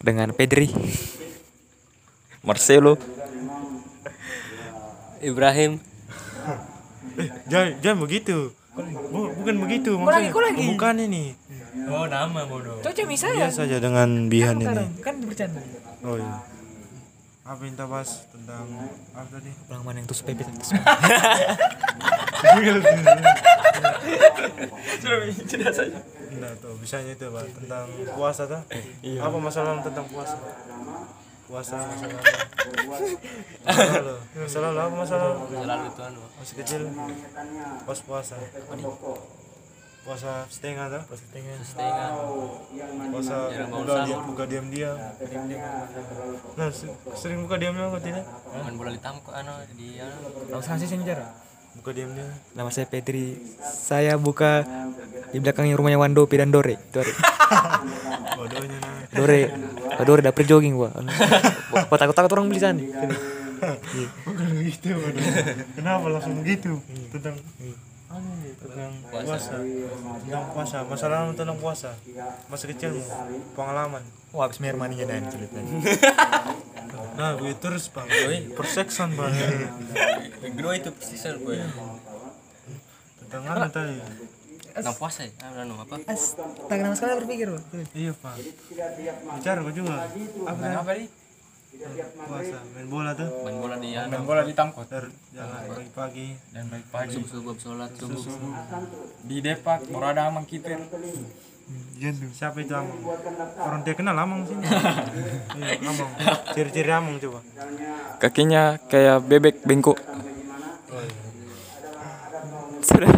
dengan Pedri, Marcelo, Ibrahim, Jangan, jangan begitu. Bu- bukan begitu lagi, maksudnya. lagi? Bukan ini. Oh nama bodoh. Cocok misalnya. Biasa aja dengan Bihan ini. Kan bercanda. Oh iya. Apa yang kita bahas tentang apa tadi? Ulang mana yang tuh pepet itu Sudah saja. Nah, tuh bisanya itu Pak tentang puasa tuh. Apa masalah tentang puasa? Puasa masalah. apa? Masalah lo. Masalah lo apa masalah? lo? Selalu itu anu. Masih kecil. Pas puasa. Puasa setengah tuh. Puasa setengah. Setengah. Puasa buka diam buka diam diam. Nah, se- sering buka diam diam kok tidak? Main bola di tamko anu di anu. Langsung sih senjara. Buka diam diam. Nama saya Pedri. Saya buka di belakangnya rumahnya Wandopi dan Dore. Itu ada. Bodohnya nah. Dore. Oh, Dore dapet jogging gua. Anu. Gua takut-takut orang beli sana. Bukan bodoh. Kenapa langsung begitu? Tentang tentang puasa. Tentang puasa. Masalah tentang puasa. Masa kecilmu. Pengalaman. Wah, habis merah maninya dan ceritanya. Nah, begitu terus, Pak. Perseksan, Pak. Gro itu season gue. Tentang apa tadi? Tentang puasa ya? Anu apa? Astaga, nama sekali berpikir. Iya, Pak. Bicara kok juga. Apa tadi? Apa nih? Puasa. Main bola tuh. Main bola di anu. main bola di Tamkot Ter, jangan pagi-pagi. dan baik pagi Subuh sholat subuh. di Depak baru ada amang kiper Iya tuh. Siapa itu Amang? Orang dia kenal Amang sini. Iya, Amang. Ciri-ciri Amang coba. kakinya kayak bebek bengkok Saudara.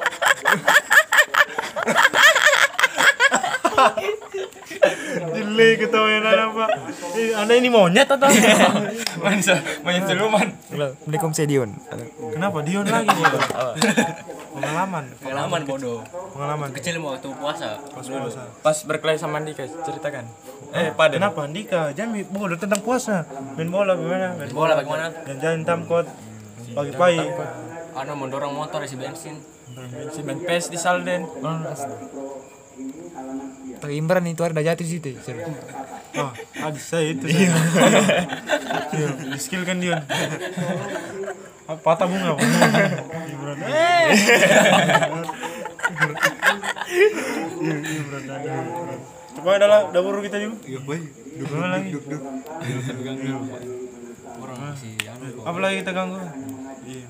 Jeli ketawain anak pak. Anda ini monyet atau? main main siluman Assalamualaikum saya Dion. Kenapa Dion lagi nih? Pengalaman. Pengalaman bodoh. Pengalaman. Kecil mau waktu puasa. Pas puasa. pas berkelahi sama Andika ceritakan eh pada Kenapa Andika? Jangan bodoh tentang puasa. Main bola gimana? Main Bola bagaimana? Dan jalan tamkot. Pagi-pagi. Anu mendorong motor isi bensin. si pes di Salden Tapi Imran itu ada jatuh di situ. Oh, adik saya itu. Iya. Iya, skill kan Dion. Ah, Patah bunga. Pak. Eh. Iya, Ibran ada. Coba adalah dapur kita juga. Iya, baik. Duduk lagi. Orang masih anu kok. Apa lagi kita ganggu? Iya.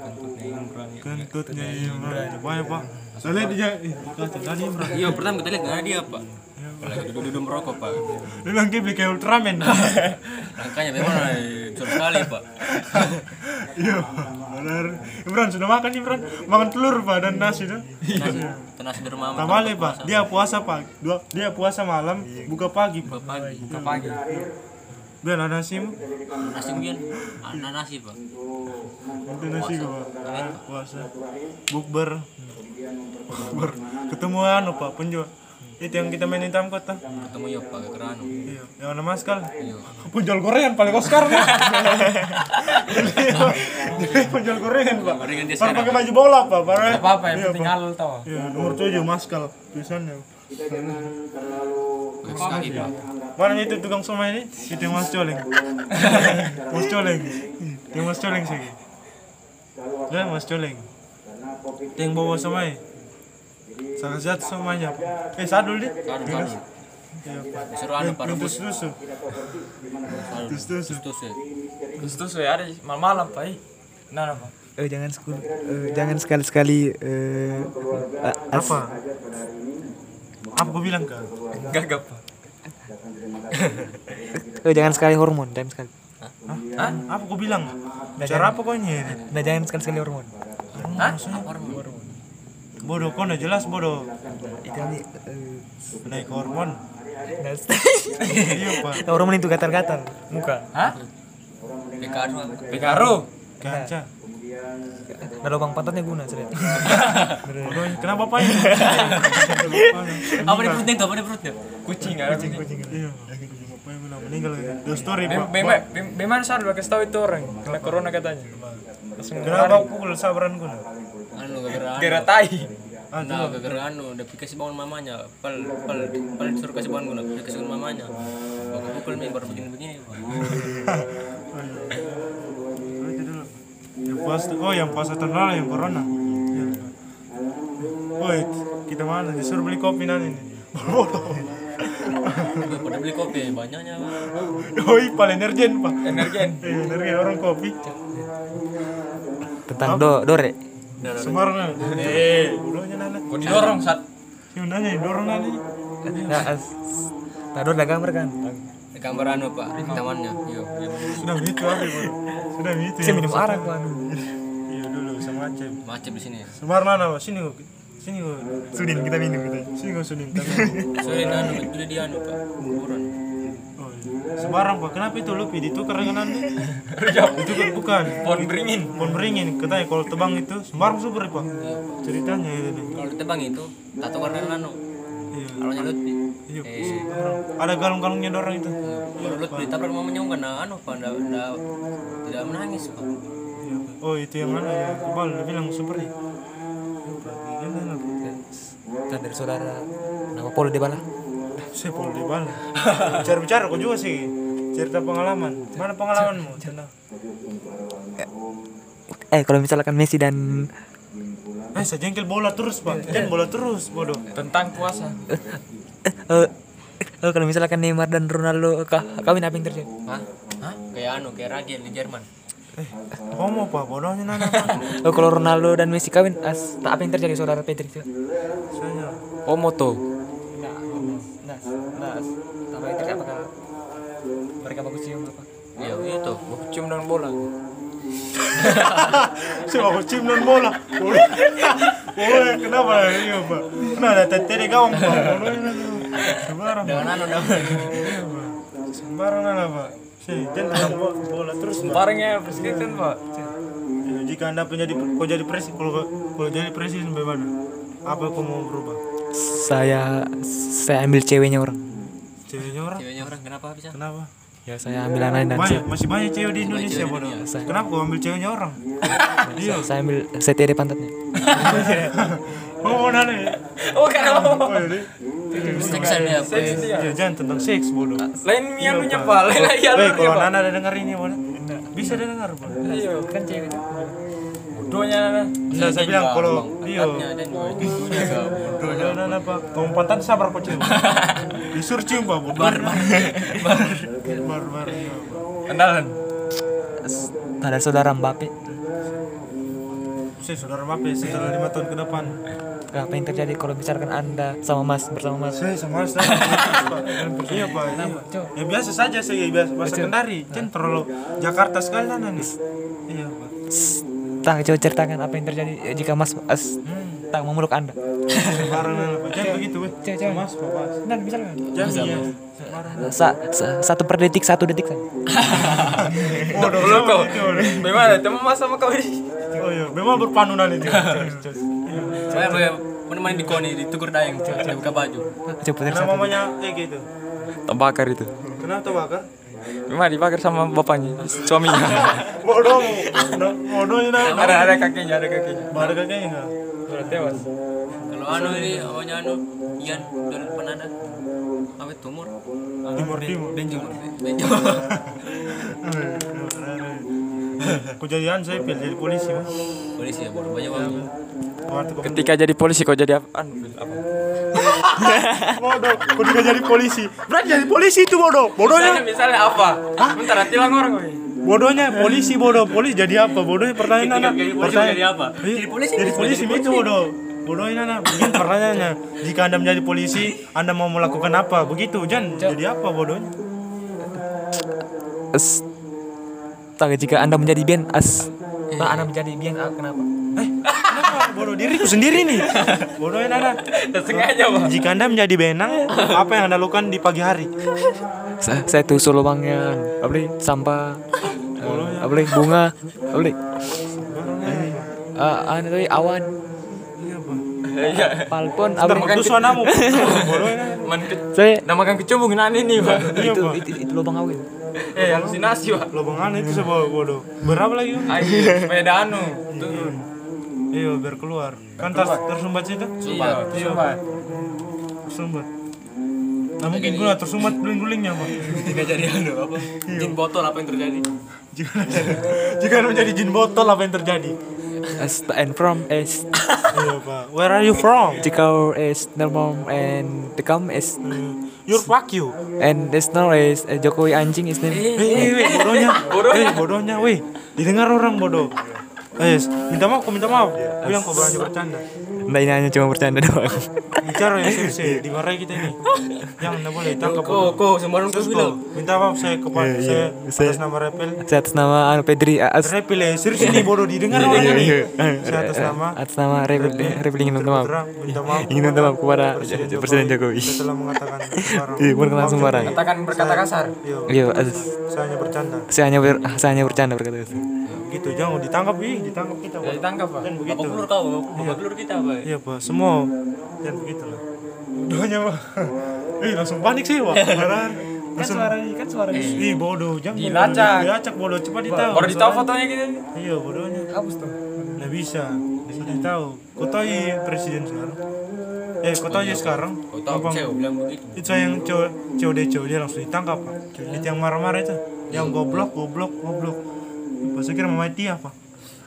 Kentutnya Imran. ya. Kentutnya Imran. Banyak, Pak. Soalnya dia tadi Imran. Iya pertama kita lihat nggak dia pak. Lagi duduk-duduk merokok pak. Lu lagi beli kayak Ultraman. Rangkanya memang besar sekali pak. Iya, benar. Imran sudah makan Imran? Makan telur Pak dan nasi tuh. Nasi, nasi di rumah. Tamale Pak, dia puasa Pak. Dua, dia puasa malam, buka pagi. Pak. pagi. ke pagi Biar ada nasimu. Nasi mungkin ada nasi pak. Itu nasi gua Pak. Puasa. Bukber. Bukber. Ketemu anu Pak, penjual. Itu yang kita mainin tamkot tuh. Ketemu yuk pak ke kerano. Iya, yang ada maskal. Iya. Penjual gorengan paling Oscar nih. Jadi penjual gorengan Pak. Baru pakai baju bola Pak. Baru. apa apa yang Iya, penting halal tau Iya, nomor 7 maskal tulisannya. Baik sekali pak. Mana itu tukang somai ini? Itu yang mas coleng. mas coleng. Itu yang mas coleng sih. Ya, mas coleng. Yang bawa. Sangat sehat somainya. Eh, sadul deh. Kadu kadu. Iya, Pak. Disuruh anu pak Yang rebus. tus-tusu. Tus-tusu. Tus ya. terus terus ya ada malam-malam pak ih. nah apa Eh jangan sekali jangan sekali-sekali eh Apa? Apa kau bilang kak? enggak enggak pak eh jangan sekali hormon, jangan sekali. Hah? Apa kau bilang? Cara apa kau ini? Nah, jangan sekali-sekali hormon. Hah? Hormon. Bodoh, kau udah jelas bodoh. Itu nanti eh Naik hormon. nah, Iya, Pak. hormon itu gatal-gatal muka. hah Pekadu. Pekaro Ganca. Nah, lubang pantatnya guna. Bodoh, kenapa Pak ini? Apa di perutnya? Apa di perutnya? kucing ada kucing Iya. Bapak yang bilang meninggal. The story, Pak. Bema, Bem- Bema sadar kasih tahu itu orang kena corona katanya. Langsung Kenapa aku pukul sabaran gue? Anu gara-gara anu. tai. Ah, Nah, gara-gara anu, udah kasih bangun mamanya, pal, pal, pal disuruh kasih bangun guna, udah kasih bangun mamanya. Baku pukul nih baru begini-begini. Dulu. Yang pas oh yang pas tahun lalu yang corona. Iya. Woi, kita mana? Disuruh beli kopi nanti nih. Bodoh. Udah pada beli kopi, banyaknya. Pak. Woi, paling energen pak. Energen. Iya, energen orang kopi. Tentang do dore. Sembarang. Eh, bodohnya nana. Kok didorong saat Si nanya dorong nana. Nah, as, nah dore dah gambar kan. Gambar anu pak, tamannya. Iya, iya. Sudah begitu hari bodoh. Sudah begitu. Saya ya, minum Pak. arak kan. Iya dulu sama Aceh. Macet di sini. Sembar nana pak. Sini kok. Sini kok. Sudin kita minum kita. Sini kok Sudin. Kita. Sorry, anu, itu di anu pak, kuburan. Oh, iya. Sembarang pak. Kenapa itu lupi ditukar dengan anda? itu kan bukan. pohon beringin. Pohon beringin. Katanya kalau tebang itu sembarang super pak. Ceritanya itu. Kalau ditebang itu, tato warna anu, Iya. alurnya Lutfi. Iya. Eh, Ada galung-galungnya dorong itu. kalau Lutfi tabrak mamanya enggak nah, anu pak, ndak tidak menangis. Iya, Pak. Oh itu yang mana ya? Kebal dia bilang super ya. Dan dari saudara nama Polo di bala. Saya mau di bala. Bicara-bicara kok juga sih. Cerita pengalaman. Mana pengalamanmu? Tenang. Eh kalau misalkan Messi dan Eh, saya jengkel bola terus, Pak. Jangan bola terus, bodoh. Tentang puasa. eh, eh, eh, kalau misalkan Neymar dan Ronaldo kah, kawin apa yang terjadi? Hah? Hah? Kayak anu, kayak Ragil di Jerman. Eh, homo, Pak. Bodohnya nana. Oh, kalau Ronaldo dan Messi kawin, as, tak apa yang terjadi saudara Pedri itu? Saya Homo tuh. Nah, nah, nah, apa yang terjadi? Apakah mereka bagus cium apa? Iya, itu. Cium dengan bola. saya mau cium non bola. Boleh. Boleh. Kenapa? Iya, Pak. Nah, ada tete di gawang. Sembarang. Dengan anu, Iya, Bola terus, Pak. Barangnya presiden pak. Jika anda menjadi kau jadi presiden kalau kalau jadi presiden bagaimana apa kau mau berubah? Saya saya ambil ceweknya orang. ceweknya orang? Ceweknya orang kenapa bisa? kenapa? Ya saya ambil anak dan banyak masih banyak cewek di Indonesia bodoh. Kenapa kau ambil ceweknya orang? Iya. saya ambil CTD pantatnya. oh nana ya Oh kan oh ini Seksan dia. apa ya? ya jangan tentang seks bodoh Lain mianunya pak. Lain ayah Weh, lu kalau nana ada dengar ini bodoh bisa dengar bodoh Iya kan cewek. Bodohnya nana. Nah, saya bilang kalau iya bodohnya. Bodoh nana pak kamu pantat sabar kau cium disuruh cium pak bodoh bar bar bar iya. Kenalan. Ada saudara Mbappe. Saya saudara Mape setelah lima tahun ke depan Apa yang terjadi kalau misalkan anda sama Mas bersama Mas? Saya sama Pak. Iya Pak. Iya. Ya biasa saja saya biasa bahasa Kendari. Jangan terlalu Jakarta sekali nana nih. Iya Pak. Tak coba ceritakan apa yang terjadi eh, jika Mas as, tak memeluk anda. Pak. Jangan begitu weh. Jangan. Mas Pak. Mas. Dan bisa? Jangan iya. Sembarang. Sa, sa- satu per detik satu detik saja. Bodoh Belum kau. Bagaimana? Teman mas sama kau ini. Oh iya, memang berpanunan itu. Iya. Saya boleh menemani di koni di tukur dayang, dia buka baju. Coba Kenapa satu. mamanya eh gitu? Terbakar itu. Kenapa tuh bakar? Memang dibakar sama bapaknya, suaminya. Bodoh. Bodohnya ada ada kakinya, ada kakinya. Baru kakeknya enggak? Sudah tewas. Kalau anu ini, awalnya anu, Ian, dulu depan ada. Apa itu, tumor? Timur timur. Benjung. Benjung. Kejadian saya pilih jadi polisi, Pak. Polisi ya, bodoh banyak kau Ketika jadi polisi kau jadi apa? Anu, apa? bodoh, kau juga jadi polisi. Berarti jadi polisi itu bodoh. Bodohnya Misalnya, misalnya apa? Bentar, tilang orang kau. Bodohnya polisi bodoh, polisi jadi apa? Bodohnya pertanyaan anak. Jadi polisi Pertanyaan jadi apa? Iya, Jadi polisi, Jadi polisi itu bodoh. Bodohnya anak. Begini pertanyaannya. Jika anda menjadi polisi, anda mau melakukan apa? Begitu, Jan. Jadi apa bodohnya? As, tak jika anda menjadi band as, tak anda menjadi band ah, kenapa? Eh, Bodoh diriku sendiri nih. Bodohnya anak. Sengaja pak. Jika anda menjadi benang, apa yang anda lakukan di pagi hari? Saya, saya tusul lubangnya, apa beli sampah, apa beli bunga, apa beli Ah, anu tadi awan, Iya. Iya. palpon, apa beli- Terus anamu. Bodohnya. Man ke, saya namakan kecubung nani nih pak. Iya, itu, Pak. itu, itu lubang awin. Eh, halusinasi pak. Lubang itu sebuah bodoh. Berapa lagi? Bang? Ayo, sepeda anu, turun. Iya biar keluar. Kan ter tersumbat situ. Iya, tersumbat. Tersumbat. Nah mungkin gua tersumbat guling-gulingnya bang. Jika jadi anu apa? Jin botol apa yang terjadi? Jika jika menjadi jin botol apa yang terjadi? As and from is Iya pak. Where are you from? Chicago is normal and the come is You're fuck you. and the snow is uh, Jokowi anjing is name. Eh, eh, weh, bodohnya. Eh, bodohnya, weh. Didengar orang bodoh. Eh, minta maaf, kau minta maaf. Kau yang kau berani bercanda. Nah ini hanya cuma bercanda doang. Bicara yang serius, eh. dimarahi kita ini. Jangan, tidak boleh. Tangkap. Kok kok sembarang kau Terus bilang. kau, minta maaf saya kepada Iya, saya iya. Saya- atas nama Repel. Saya atas nama anu Pedri as Repel ya, serius ini bodoh didengar orang ini. Saya atas nama atas nama Rebel Rebel ingin minta maaf. Minta maaf. Ingin minta maaf kepada Presiden Jokowi. Saya telah mengatakan sembarang. Iya, bukan langsung sembarang. Katakan berkata kasar. Iya, Iya, saya hanya bercanda. saya hanya ber, saya hanya bercanda berkata itu. Gitu, jangan ditangkap, ih, ditangkap kita. Ya Pak. ditangkap, Pak. Bapak begitu. pelur kau, bapak pelur kita apa? Iya pak, semua jangan begitu lah. Doanya pak, eh langsung panik sih pak, kemarin. Kan suara kan suara ih bodoh, jangan Dilacak. dilacak bodoh, cepat ditahu. Baru ditahu fotonya gitu. Iya bodohnya, hapus tuh. nggak bisa, sudah tahu. Kau tahu ya presiden sekarang? Eh, kau tahu ya sekarang? Kau tahu Abang, bilang begitu. itu yang cowok cowok deh cowok dia langsung ditangkap pak. Itu yang marah-marah itu, yang goblok, goblok, goblok. Saya kira mama dia pak.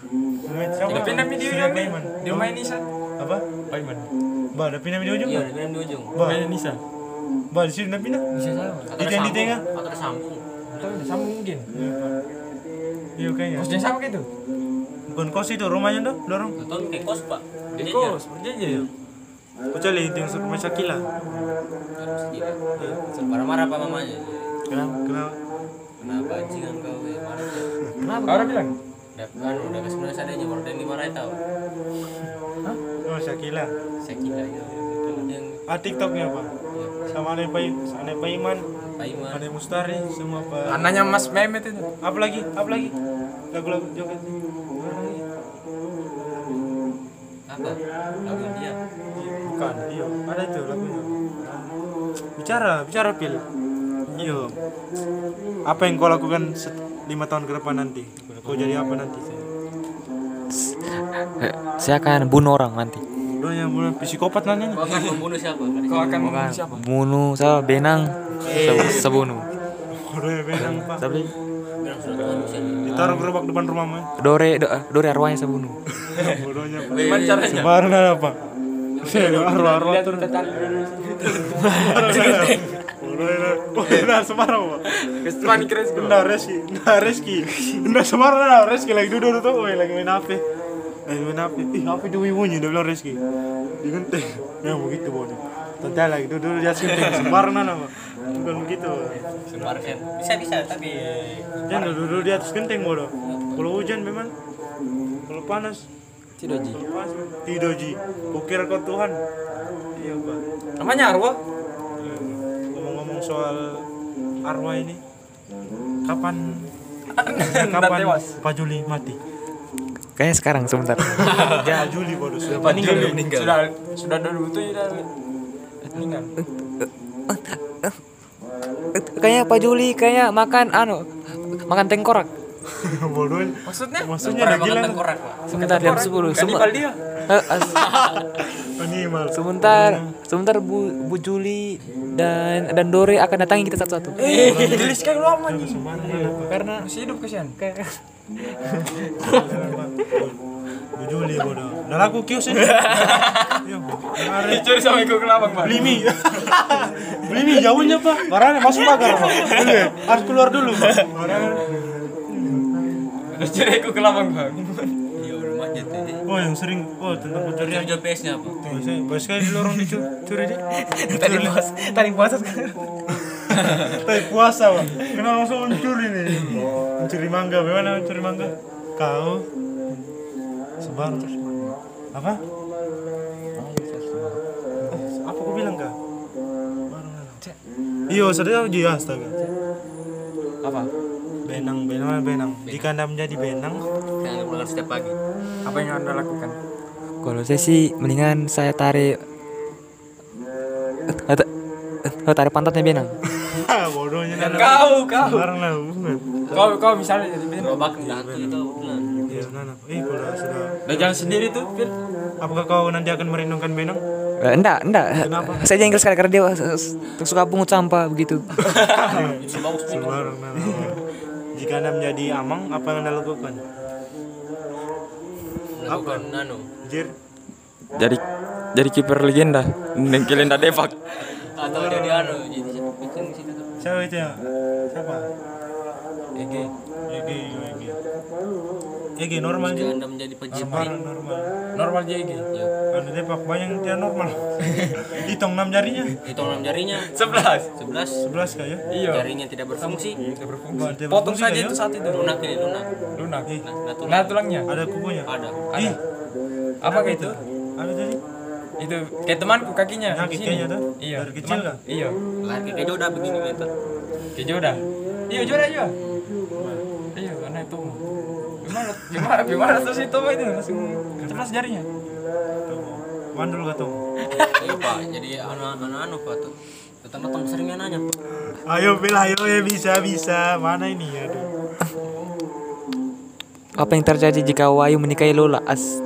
Mama siapa? Udah pindah video yang nih. Paiman. Dia main Nisa. Apa? Paiman. Bah, udah pindah video Iya, juga? udah bilang di ujung. Bah, Main Nisa. bah di sini udah pindah? Bisa sama. Itu yang di tengah? Atau ada sambung. Tapi udah sambung mungkin. Iya kayaknya. Kosnya sama gitu. Bukan kos itu rumahnya tuh, dorong. Atau kayak kos pak. Jadi Kos, berjanji ya. Cari itu yang rumah Shakila. Marah-marah apa mamanya? Kenapa? Kenapa? Kenapa anjingan kau ya marah? Kenapa? Kau bilang? Udah kan udah kasih nulis ada aja baru dia dimarahin tau. Oh Shakila. Saya kira ya. Kalau yang Ah TikToknya apa? Sama Ane Pai, Ane Paiman, Paiman. Ane Mustari, semua apa? Anaknya Mas Mehmet itu. Apa lagi? Apa lagi? Lagu-lagu joget. Apa? Lagu dia. Bukan, iya. Ada itu lagunya. Bicara, bicara pil. Iya. Apa yang kau lakukan set- lima tahun ke depan nanti? Kau jadi apa nanti? Eh, Saya akan bunuh orang nanti. Udah yang mulai psikopat nanti. Kau akan membunuh siapa? Kau akan membunuh siapa? Bunuh saya benang se- sebunuh. Benang pak. Tapi. Ditaruh gerobak depan rumahmu. ya. Dore do, Dore arwahnya saya bunuh. Bodohnya pak. Gimana caranya? Sebarang ada pak. Nah, semarang pak. Panik kres Nah, Reski, nah Reski, nah semarang nah Reski. Lagi duduk tuh, woi lagi main HP, lagi main HP, ih HP tuh bunyi, dia bilang Reski, digenteng, ya begitu bodoh, tante lagi duduk di atas genteng, semarang nah pak, bukan begitu, Sembar kan. Bisa bisa tapi jangan duduk di atas genteng bodoh, kalau hujan memang, kalau panas, Tidak ji. tidak ji, kukira kau Tuhan, iya pak, Namanya Arwah. Soal arwah ini, kapan, kapan. Pak Juli mati? Kayaknya sekarang sebentar. Ya Juli bodoh sudah Meninggal. Sudah sudah dulu tuh ya. Meninggal. Kayaknya Pak Juli kayak makan anu makan tengkorak. bodoh. Maksudnya? Maksudnya makan gila. tengkorak pak. Sebentar jam 10. Semua Kanibal dia. Eh, Animal. sebentar sebentar Bu Bu Juli dan dan Dore akan datangi kita satu-satu. Eh, jelas sekali lu aman nih. Karena Masih hidup kesian. kayak Bu Juli bodoh. Udah laku kios ini. Yo, kemarin Curi sama ikut kelabang, Pak. beli mie. beli mie jauhnya pak. Barangnya masuk pagar pak. Harus keluar dulu pak. Barangnya. Udah curi ikut kelabang, Bang. Iya udah manjat ya. Oh yang sering, oh tentang pencurian. Curi GPS-nya apa? Biasanya, banyak sekali dulu orang dicuri deh. Tadi puas, tadi puasa sekarang. Tapi puasa pak. Kenapa langsung mencuri nih? Mencuri mangga, bagaimana mencuri mangga? Kau sebar apa? Apa aku bilang kak? Iya, sudah tahu dia astaga. Apa? Benang, benang, benang. Jika anda menjadi benang, Yang pulang setiap pagi. Apa yang Anda lakukan? kalau saya sih mendingan saya tarik Eh, oh, tarik pantatnya benang. Bodohnya. Kau, kau. Sembarang lah hubungan. Kau, kau misalnya jadi Pir. Robak datu itu. Iya nana. Eh kalau sudah. Udah jalan sendiri tuh, Pir. Apakah kau nanti akan merindungkan benang? Eh, enggak, enggak. Saya jengkel sekali karena dia suka pungut sampah begitu. Itu bagus itu. Sembarang nana. Jika anda menjadi amang, apa yang anda lakukan? Lakukan nano. Jir. Jadi jadi kiper legenda. Nengkelin dah Devak. Atau jadi anu, jadi. Siapa itu? Siapa? Ege. Egi, Egi. Egi normal aja. anda menjadi Sembarang normal. Normal dia Ege. ya Anda depak banyak yang tidak normal. Hitung enam jarinya. hitung enam jarinya. Sebelas. Sebelas. Sebelas kayak. Iya. Jarinya tidak berfungsi. Tidak Potong berfungsi saja kayak. itu saat itu. Lunak ini lunak. Lunak. Nah, nah tulang. Nah tulangnya. Ada kukunya. Ada. Ih, Apa kayak itu? ada jadi. Itu kayak temanku kakinya. Nah, di sini. kakinya tuh? Iya. Dari kecil teman- kah? Iya. Lari ke jodoh begini meter. Kayak Joda. Iya Joda juga. Iya karena itu. Gimana? Gimana? Gimana terus itu apa itu langsung sebelas jarinya. Mandul gak tuh? Iya pak, jadi anu anu anu pak tuh. Datang-datang seringnya nanya pak. Ayo Bil, ayo ya bisa bisa. Mana ini? Aduh. Apa yang terjadi jika Wayu menikahi Lola? As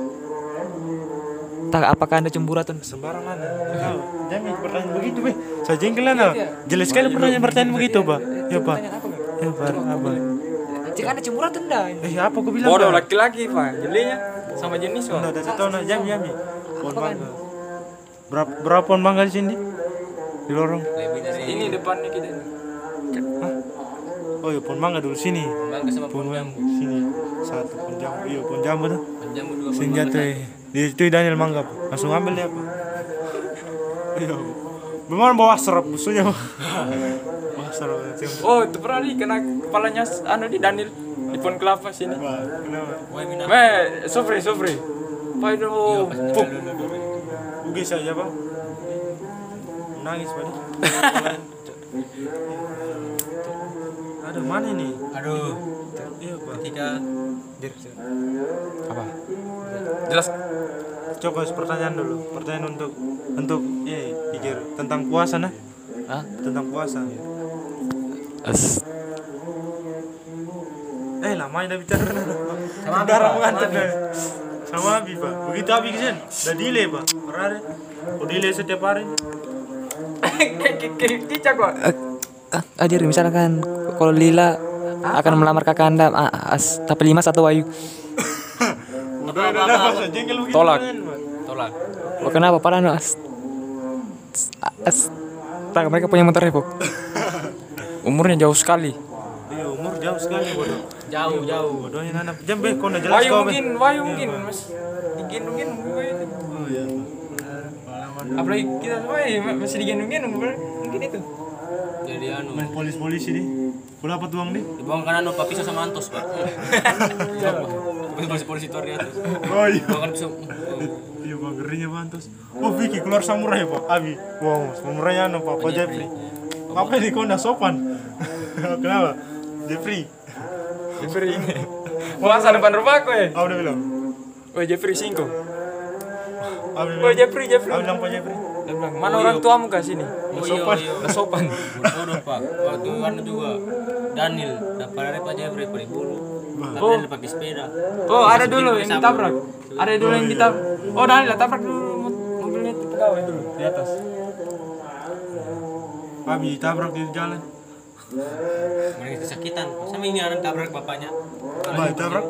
Tak, apakah anda cemburu atau Sembarang mana? Kau jangan pertanyaan begitu, be. Saya jengkel lah. Jelas sekali pertanyaan-pertanyaan begitu, Pak. Ya, Pak. Ya, Pak. Apa? Cemburu atau enggak? Eh, apa aku bilang? Bodoh laki-laki pak. Jelinya sama jenis pak. Udah, udah satu tahun jam jam. Pohon mangga. Berapa berapa pohon mangga di sini? Di lorong. Lebih dari Ini depannya kita. Oh iya, pohon mangga dulu sini. bangga sama Pohon pohon jambu. sini. Satu pohon jambu. Iya, pohon jambu tuh. Pohon jambu dua pohon mangga jatuh. eh. Di itu Daniel mangga. Langsung ambil dia, Pak. Iya. Memang bawa serap musuhnya. Pak. Bawa serap. Oh itu pernah nih kena kepalanya anu di Daniel di pohon kelapa sini. Weh, Sofri, Sofri. Pak itu puk. Ugis saja, Pak. Nangis, Pak. Aduh, mana ini? Aduh, Iya, Pak. ketika Apa? Jelas. Coba pertanyaan dulu. Pertanyaan untuk untuk ya, pikir tentang puasa nah. Hah? Tentang puasa. As Eh, lama udah bicara. Sama Abi, Darah Pak. mengantuk Sama Abi. Pak. Begitu Abi kesen, udah delay, Pak. Per hari. Oh, delay setiap hari. Cicak kok. ah, Ajar misalkan kalau Lila akan melamar kakak anda ah, as, tapi lima satu Wayu Udah, udah, udah. Tolak. kan, Pak. tolak. oh kenapa parah no as, as tak mereka punya motor ya? Umurnya jauh sekali. Iya, umur jauh sekali, bodoh. Jauh, jauh. Bodohnya nana. Jam be, kau udah jelas Wayu mungkin, Wayu mungkin, Mas. Digendong-gendong. Oh, iya. Apalagi kita semua ya, masih digendong-gendong mungkin itu. Jadi anu, Main polis-polisi nih. Berapa tuang nih? dibuang kan anu Pak pisau sama Antos, Pak. Polisi-polisi itu di atas. Oh iya. Kan pisau. Iya bang, ngerinya bantus. Oh Vicky keluar samurai pak, Abi. Wow, samurainya anu pak, Pak Jeffrey. Apa ini kau nggak sopan? Kenapa? Jeffrey. Jeffrey ini. Puasa depan rumah aku ya. Apa udah bilang? Oh Jeffrey Singko. Oh bilang. Jeffrey, Jeffrey. Abi bilang Pak Jeffrey. Dia bilang, mana orang tuamu ke sini? Oh iya, iya. Nggak sopan. Bodoh, Pak. Waktu anu juga Daniel dapat dari Pak Jeffrey Pak Bulu. Tapi dia pakai sepeda. Oh ada dulu yang ditabrak. Ada dulu yang ditabrak. Oh Daniel tabrak dulu mo- mobilnya itu pegawai dulu di atas. Abi tabrak di jalan. Mereka kesakitan. Sama ini anak tabrak bapaknya. Bah, tabrak.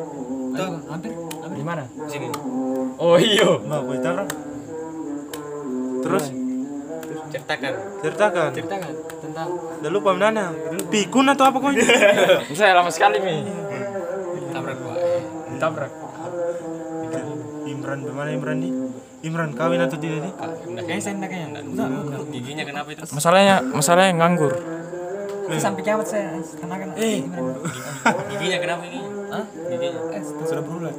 Tuh, hampir. Di mana? Sini. Oh iya. Bah, kau tabrak. Terus Ceritakan. ceritakan. Ceritakan tentang Udah lupa mana? Pikun atau apa kau ini? Saya lama sekali mi. tabrak Pak. Ditabrak. Imran, bagaimana Imran nih? Imran kawin atau tidak nih? Udah kayaknya saya enggak kayaknya enggak. Giginya kenapa itu? Masalahnya masalahnya nganggur. sampai kiamat saya karena kan eh Giginya kenapa ini? Hah? Giginya. eh sudah berulat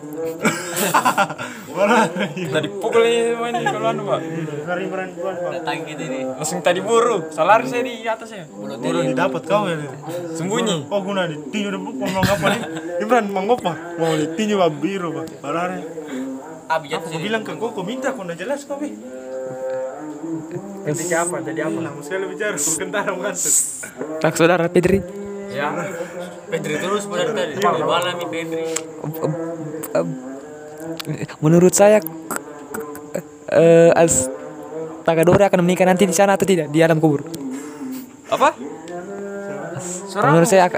Mana? Tadi pukul ini ini kalau anu pak. Hari Imran bukan pak. Datang gitu ini. Langsung tadi buru. Salar saya di atasnya. Baru didapat kau ya. Sembunyi. Oh guna di tinju udah bukan mau apa nih? Imran mau apa? Mau di tinju pak biru pak. Barare. Abi jatuh Aku bilang ke kau, kau minta kau udah jelas kau be. Ketika apa? Jadi apa? Lama sekali bicara, kentara mengantuk. Tak saudara Pedri. Ya. Pedri terus pada tadi. Bala mi Pedri. Menurut saya eh as Tagadore akan menikah nanti di sana atau tidak di alam kubur. Apa? Menurut saya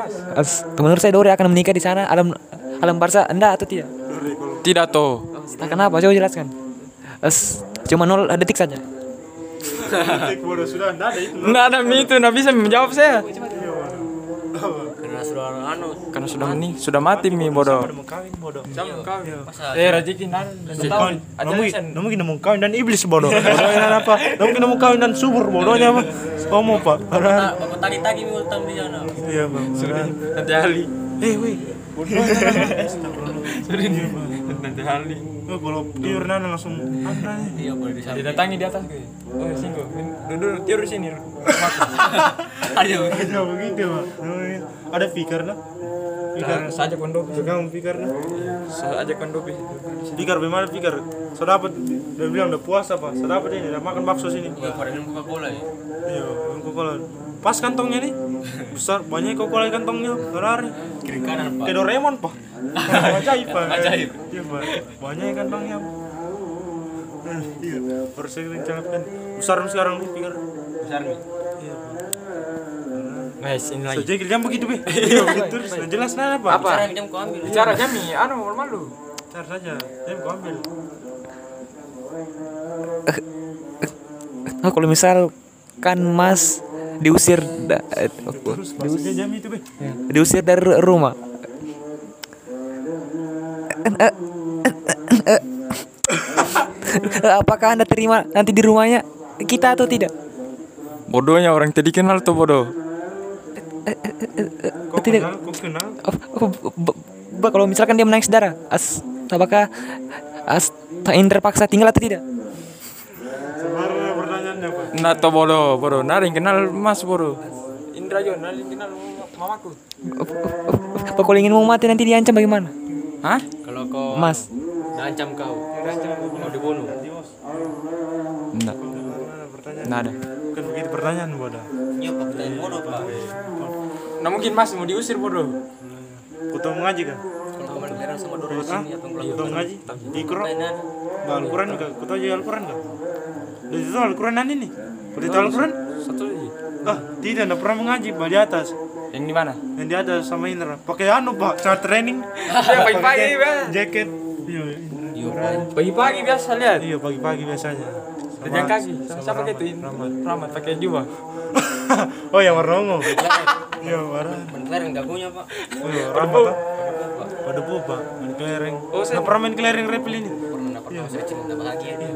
menurut saya Dore akan menikah di sana alam alam Barca Anda atau tidak? Tidak toh. Tak kenapa? Coba jelaskan. As, cuma nol detik saja. Sudah, nggak ada itu. Nggak ada mi itu, nggak bisa menjawab saya. Karena sudah anu. Karena sudah meni, sudah mati mi bodoh. Udah mau kawin bodoh. Masa Eh rezeki nan, sen. namun kita mau kawin dan iblis bodoh. Bodohnya apa? Namun kita mau kawin dan subur bodohnya apa? Homo pak. Bapak tagi-tagi mi utang di sana. Iya bang. Nanti Ali. Eh weh. Nanti Ali. Oh, kalau nana langsung. Iya boleh. Didatangi di atas gue. Oh singgo. Duduk tidur di sini. Ayo. Aja begitu pak. Ada fikar lah. Fikar. Saja kondopi. Pegang fikar lah. Saja kondopi. Fikar bagaimana fikar? Saya dapat. Dia bilang udah puasa pak. Saya dapat ini. Udah makan bakso sini. Wah, pada minum Coca-Cola ya. Iya, Coca-Cola. Pas kantongnya nih. Besar, banyak Coca-Cola di kantongnya. Lari. Kiri kanan, Pak. Kayak Doraemon, Pak. Ajaib, Pak. Ajaib. Iya, Pak. Banyak kantongnya. Eh, Iya, harus saya rencanakan. Besar sekarang nih, pikir. Besar nih. Iya. Guys, ini lagi. Sejak jam begitu, Be. Iya, begitu. Sudah jelas nah, Pak. Apa? Jam kau ambil. Bicara Jami, anu malu. Cari saja. Jam kau ambil. Oh, kalau misal kan Mas diusir da- eh, saja jam itu, Be. diusir dari ru- rumah. Apakah Anda terima nanti di rumahnya kita atau tidak? Bodohnya orang tadi kenal tuh bodoh. Kau Tidak. kenal, kau kenal. Oh, oh, kalau misalkan dia menangis darah, as apakah as tak ingin terpaksa tinggal atau tidak? Sebenarnya pertanyaannya, Pak. Nah tuh bodoh, bodoh. Yang kenal Mas bodoh. Indra Jon, yang kenal mamaku. Apa kalau ingin mau mati nanti diancam bagaimana? Hah? Kalau kau Mas, ancam kau. Mau dibunuh. Enggak. Enggak ada. Bukan begitu pertanyaan, bodoh. Iya, Pak. Pertanyaan bodoh, Pak. Nah mungkin Mas mau diusir bodoh. Kau tahu mengaji kan? Main kelereng sama di Kau tahu melakukan? mengaji? Di? Mainan. Baca Al-Quran enggak? Kau tahu juga Al-Quran enggak? Udah itu Al-Quran ini. Udah tahu Al-Quran? Satu lagi. Ah, tidak, enggak pernah mengaji, Pak, di atas. Yang di mana? Yang di atas sama Indra. Pakai anu, Pak, saat training. Ya pagi-pagi, Bang. Jaket. Iya, Iya, Pak. Pagi-pagi biasa lihat. iya pagi-pagi biasanya. Dengan kaki. Siapa gitu? Rahmat pakai jubah. oh, yang warna ungu. Iya, warna. Main kelereng dagunya, Pak. Iya, Rahmat. Pak. Pada Pak. Main kelereng. Oh, saya- pernah main kelereng repel ini. Pernah dapat kau saya dapat bahagia dia.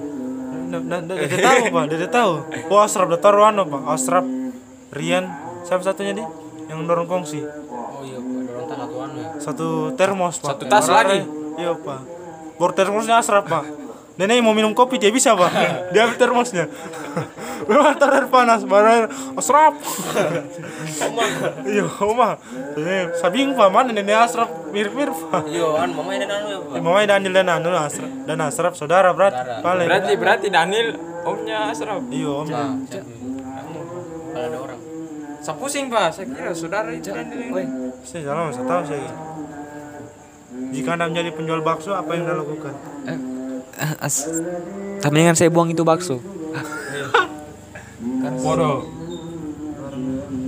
Nggak, nggak, tahu, Pak. Dia tahu. Oh, Asraf, udah taruh anu, Pak. Asraf, Rian, siapa satunya dia? Yang dorong kongsi. Oh iya, Pak. Dorong tas satu anu ya. Satu termos, Pak. Satu tas lagi? Iya, Pak. Baru termosnya Asraf, Pak. Nenek mau minum kopi dia bisa, Pak. Dia ambil termosnya. Memang taruh air panas, baru air Asraf. Iya, Oma. Sabing Pak, mana nenek Asraf mirip-mirip, Pak. Iya, anu mama ini anu ya, Pak. Mama Daniel dan Anu Asraf dan Asraf saudara berat paling. Berarti berarti Daniel omnya Asraf. Iya, Om. Kalau ada orang. Saya pusing pak, saya kira saudara itu Daniel. Saya salah, saya tahu saya. Jika Anda menjadi penjual bakso, apa yang Anda lakukan? Eh, as tapi mendingan saya buang itu bakso. Bodoh.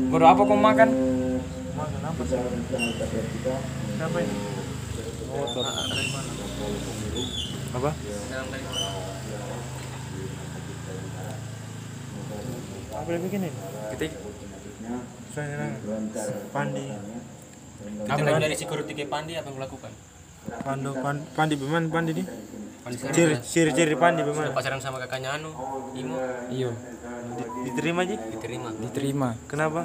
Bodoh apa kau makan? Apa ini? Apa? Dalam dari mana? Apa yang bikin ini? Ketik. Saya. Pandi. Apa yang dari security kayak Pandi apa yang melakukan? Pando, Pandi, Pandi Pandi di? Pandi sekarang Ciri, ciri, ciri Pandi bagaimana? pacaran sama kakaknya Anu, Imo, Iyo, Di- Diterima aja? diterima. diterima. Kenapa?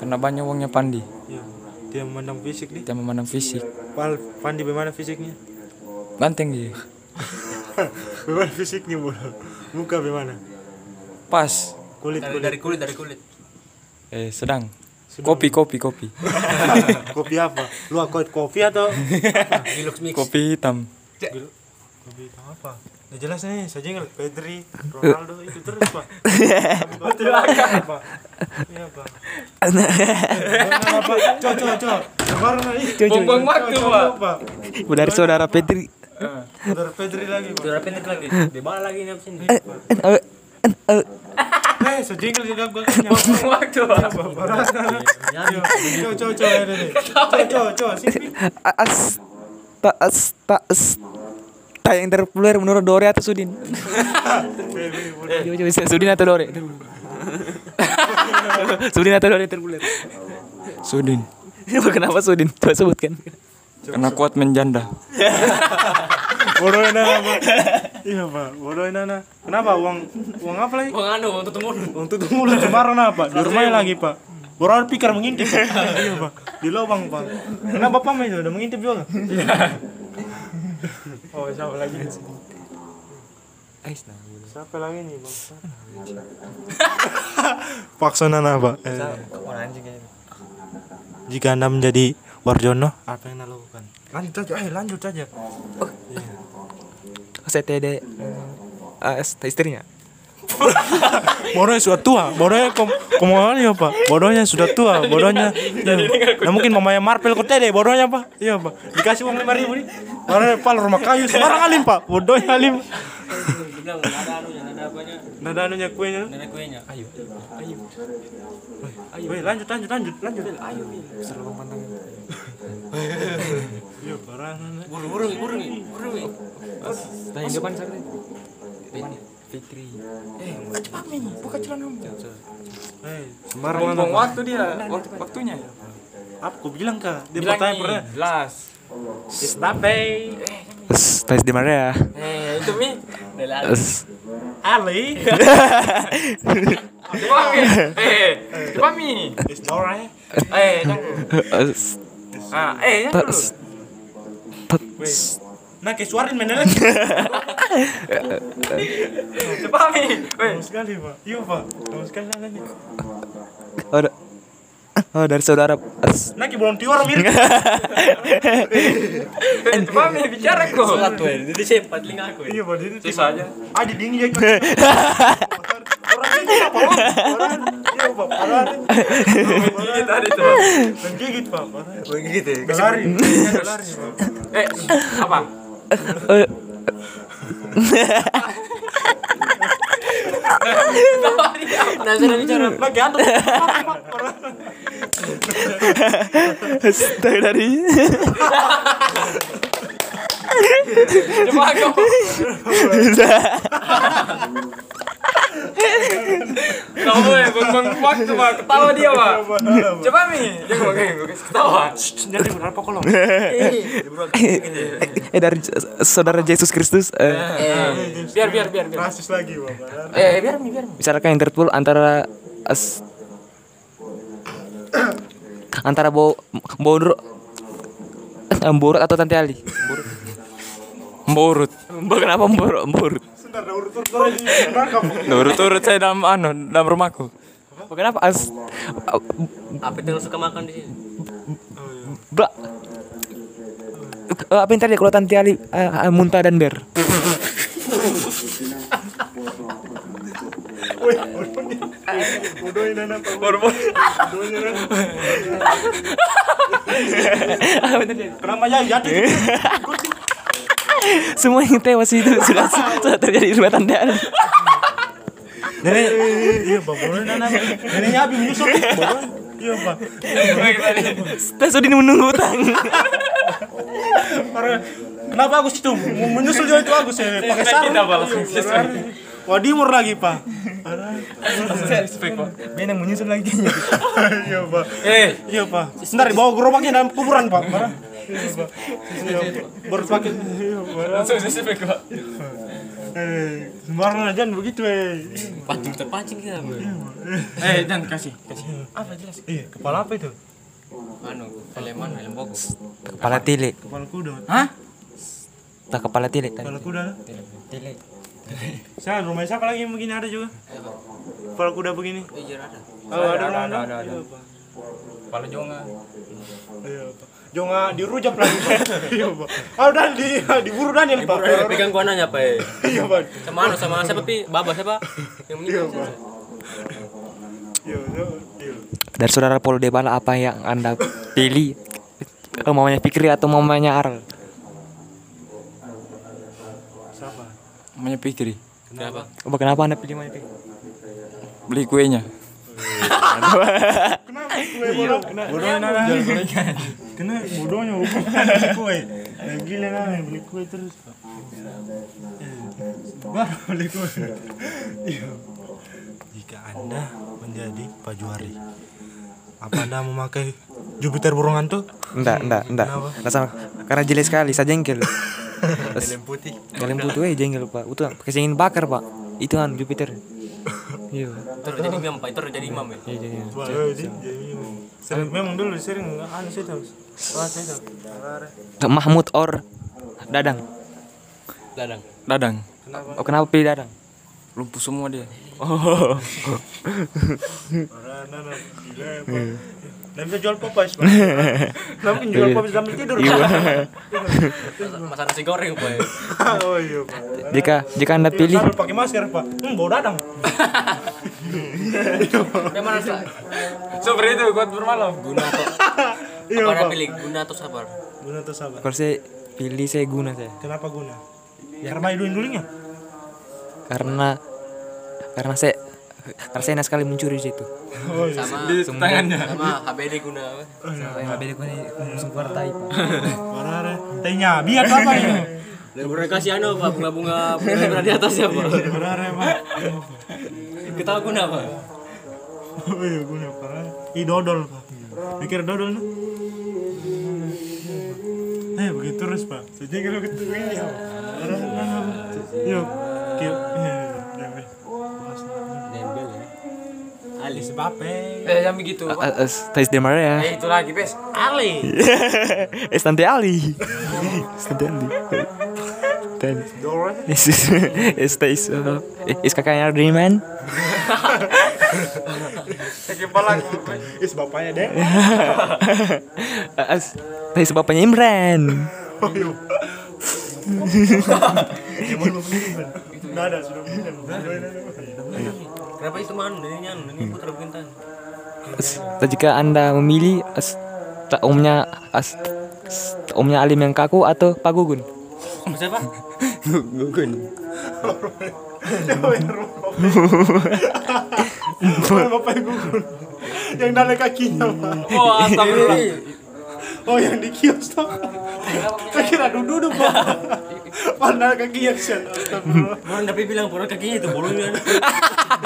Karena banyak uangnya Pandi. Iya. Dia memandang fisik nih. Dia memandang fisik. Pal, Pandi bagaimana fisiknya? Ganteng dia. bagaimana fisiknya bodoh? Muka bagaimana? Pas. Kulit, Dari, kulit. dari kulit, dari kulit. Eh sedang. Kopi, kopi, kopi. kopi apa? Lu kopi atau? Kopi hitam. Hitam apa? Udah jelas nih, saya ingat Pedri, Ronaldo itu terus pak. Betul pak. Iya pak. Coba coba. Kemarin nih. Buang-buang waktu, Pak. Dari saudara Petri. Saudara Pedri lagi. Sudah pendek lagi. Di mana lagi nih sini? Eh, eh, eh, Eh, saya jengkel juga gaganya. Buang waktu pak Coba coba coba ini nih. Coba coba coba sini. Tak yang terpopuler menurut Dore atau Sudin? Coba coba Sudin atau Dore? Sudin atau Dore terpopuler? Sudin Kenapa Sudin? Coba sebutkan. karena kuat menjanda Bodoh nana pak. Iya pak. Bodoh nana. Kenapa uang uang apa lagi? Bang anu untuk temu. Untuk mulut kemarin apa? Di rumahnya lagi pak. Bodoh pikir mengintip. Iya pak. Di lubang pak. Kenapa bapak udah mengintip juga? Oh siapa lagi? Siapa lagi nih bang? Paksa nana pak. Eh, anjing kayaknya. jika anda menjadi Warjono, apa yang anda lakukan? Lanjut saja, eh lanjut saja. CTD AS istrinya. Bodohnya sudah tua, bodohnya kom komunalnya pak, bodohnya sudah tua, bodohnya. Iya. Nah, mungkin mamanya Marvel kok deh, bodohnya pak, iya pak. Dikasih uang lima ribu nih, bodohnya pal rumah kayu, sembarang alim pak, bodohnya alim. Bilang ada anunya, ada apanya? Nada anunya kuenya. Ada kuenya. Ayo. Woi lanjut lanjut lanjut lanjut. Ayo. Iya parah nana. Buru buru buru buru. Nah, yang depan Fitri. Eh sembarang Buang nana. waktu dia. Wak- waktunya Apa kau bilang kak? Dia Bilang bertanya nih, pernah. Blas Stape. Tes di mana ya? Eh itu mi. Ali. Eh Coba mi. It's alright. Eh tes- Ah eh dulu. Tes- Nah kayak suarin mana Coba mi Weh Lama sekali pak. Iya pak. Lama sekali nanya. Oh, oh, dari saudara as- Nah kayak volunteer mirip. Eh, Coba mi bicara kok Satu ya. Jadi sempat telinga aku. Iya aja Ah di dingin ya. Orang itu apa? Orang iya pak. Orang. Gigit tadi tuh Dan gigit pak. Parah. Begitu ya. Udah lari. Udah lari pak. Eh apa saya bicara. Lagi ada. Astaga dari Coba kau Kamu ya buang waktu pak Ketawa dia pak Coba mi Dia ngomong kayak gue ketawa Jadi berapa kolom? eh dari saudara Yesus Kristus eh, Biar biar biar biar Rasis lagi. Parah. Eh biar mi biar mi misalkan Interpol antara as antara Bo Bonro Borot atau Tante Ali? Mborut Mbak kenapa Borot? Borot. Sebentar, ada urut-urut. Turut-turut saya dalam anu dalam rumahku Mbak kenapa as Apa yang suka makan di sini? Bla Eh, apa yang tadi kalau Tante Ali eh, eh, muntah dan ber? Bodohin anak anak. Kenapa ya jatuh? Semua yang tewas itu sudah sudah terjadi di rumah Tante Ali. Nenek, iya pak. Anak. Neneknya habis menyusul. Bodoh. Iya pak. Tes Udin menunggu utang. Kenapa Agus itu mau menyusul juga itu Agus ya pakai sarung. Kita balas. Iya, berlari. Wadimur lagi pak. Dia yang menyusul lagi. Iya pak. Eh Iya pak. Sebentar dibawa gerobaknya dalam kuburan pak. Parah. Iya. Iya. Iya pak. langsung suspek pak Eh, sembarangan aja begitu eh. Pancing terpancing kita. Bro. Eh dan kasih kasih Iya, kepala apa itu? Anu, eleman, helm box. Kepala tilik. Kepala kuda. Hah Tak kepala tilik tadi. Kepala kuda. Tele. Saya rumah siapa lagi yang begini ada juga? Kepala kuda begini. Iya ada. Oh, ada, ada, ada, ada. Iya, kepala jonga Iya, Pak. Jangan dirujak lagi pak. Iya pak. Ah udah di diburu Daniel pak. Ibu pegang gua nanya apa ya? Iya pak. Sama anu sama siapa pi? Baba siapa? Yang meninggal. siapa? Iya iya. iya. Dari saudara Paul Debala apa yang anda pilih? Oh, mamanya Fikri atau mamanya Arl? Siapa? Namanya Fikri. Kenapa? Oh, kenapa anda pilih mamanya Fikri? Beli kuenya. Iya. Bodohnya nana. Kena bodohnya bukan beli kue. Gila nana beli kue terus. Baru beli kue. Jika anda menjadi Pak Juari, apa anda memakai Jupiter burung hantu? Enggak, enggak, enggak. Enggak sama. Karena jelek sekali, saya jengkel. Helm putih. Kalian butuh eh jengkel, Pak. Itu kasih ingin bakar, Pak. Itu kan Jupiter. Iya. Udah jadi imam, Pak. Itu udah jadi imam ya. Iya, iya. Jadi- jadi sering memang dulu sering anu sih tuh. Wah, saya tuh. Mahmud or Dadang. Dadang. Dadang. Oh, kenapa pilih Dadang? Lumpuh semua dia. Oh. Ya. Nggak bisa jual popeyes, Pak. Nggak jual popeyes sambil tidur. Masa nasi goreng, Pak. ya. Oh iya, Pak. Jika jika Anda pilih Sambil pakai masker, Pak. Hmm, bau dadang. Yang mana sih? Seperti itu kuat bermalam. Guna atau Iya, Pak. pilih? Guna atau sabar? Guna atau sabar? kalau saya pilih saya guna saya. Kenapa guna? Karena iduin dulunya. Karena karena saya karena saya sekali mencuri di situ. Oh iya. Sama Di tangannya. sama HBD guna apa? Saya beda gue musuh partai, Pak. Parah. Tehnya, biar apa ya? Dan kasih anu Pak, bunga-bunga bunga di atas ya, Pak. Parah, parah, Pak. Kita guna, Pak. Oh iya, guna parah. Ih, dodol, Pak. Mikir dodol nih. Eh, begitu terus, Pak. Sejak kalau ketemu ini ya. Iya, iya, iya. Ali. Bape. Eh yang begitu. Tais de Maria. Eh itu lagi bes. Ali. Estante Ali. Estante Ali. Dan es es es es kakaknya Dreaman. Kepala. Is bapaknya deh. Es Tais bapaknya Imran. Oh iya. Sudah. Kenapa itu man? Ini anu, ini putra bintang. Es, jika anda memilih omnya omnya Alim yang kaku atau Pak Gugun? Siapa? Oh, bapak gugun. Yang dari kakinya. Oh astagfirullah. Oh, yang di kios tuh. Kira duduk, Pak. Padahal kakinya kesian. Astagfirullah. Mana tapi bilang pura kakinya itu bolongnya.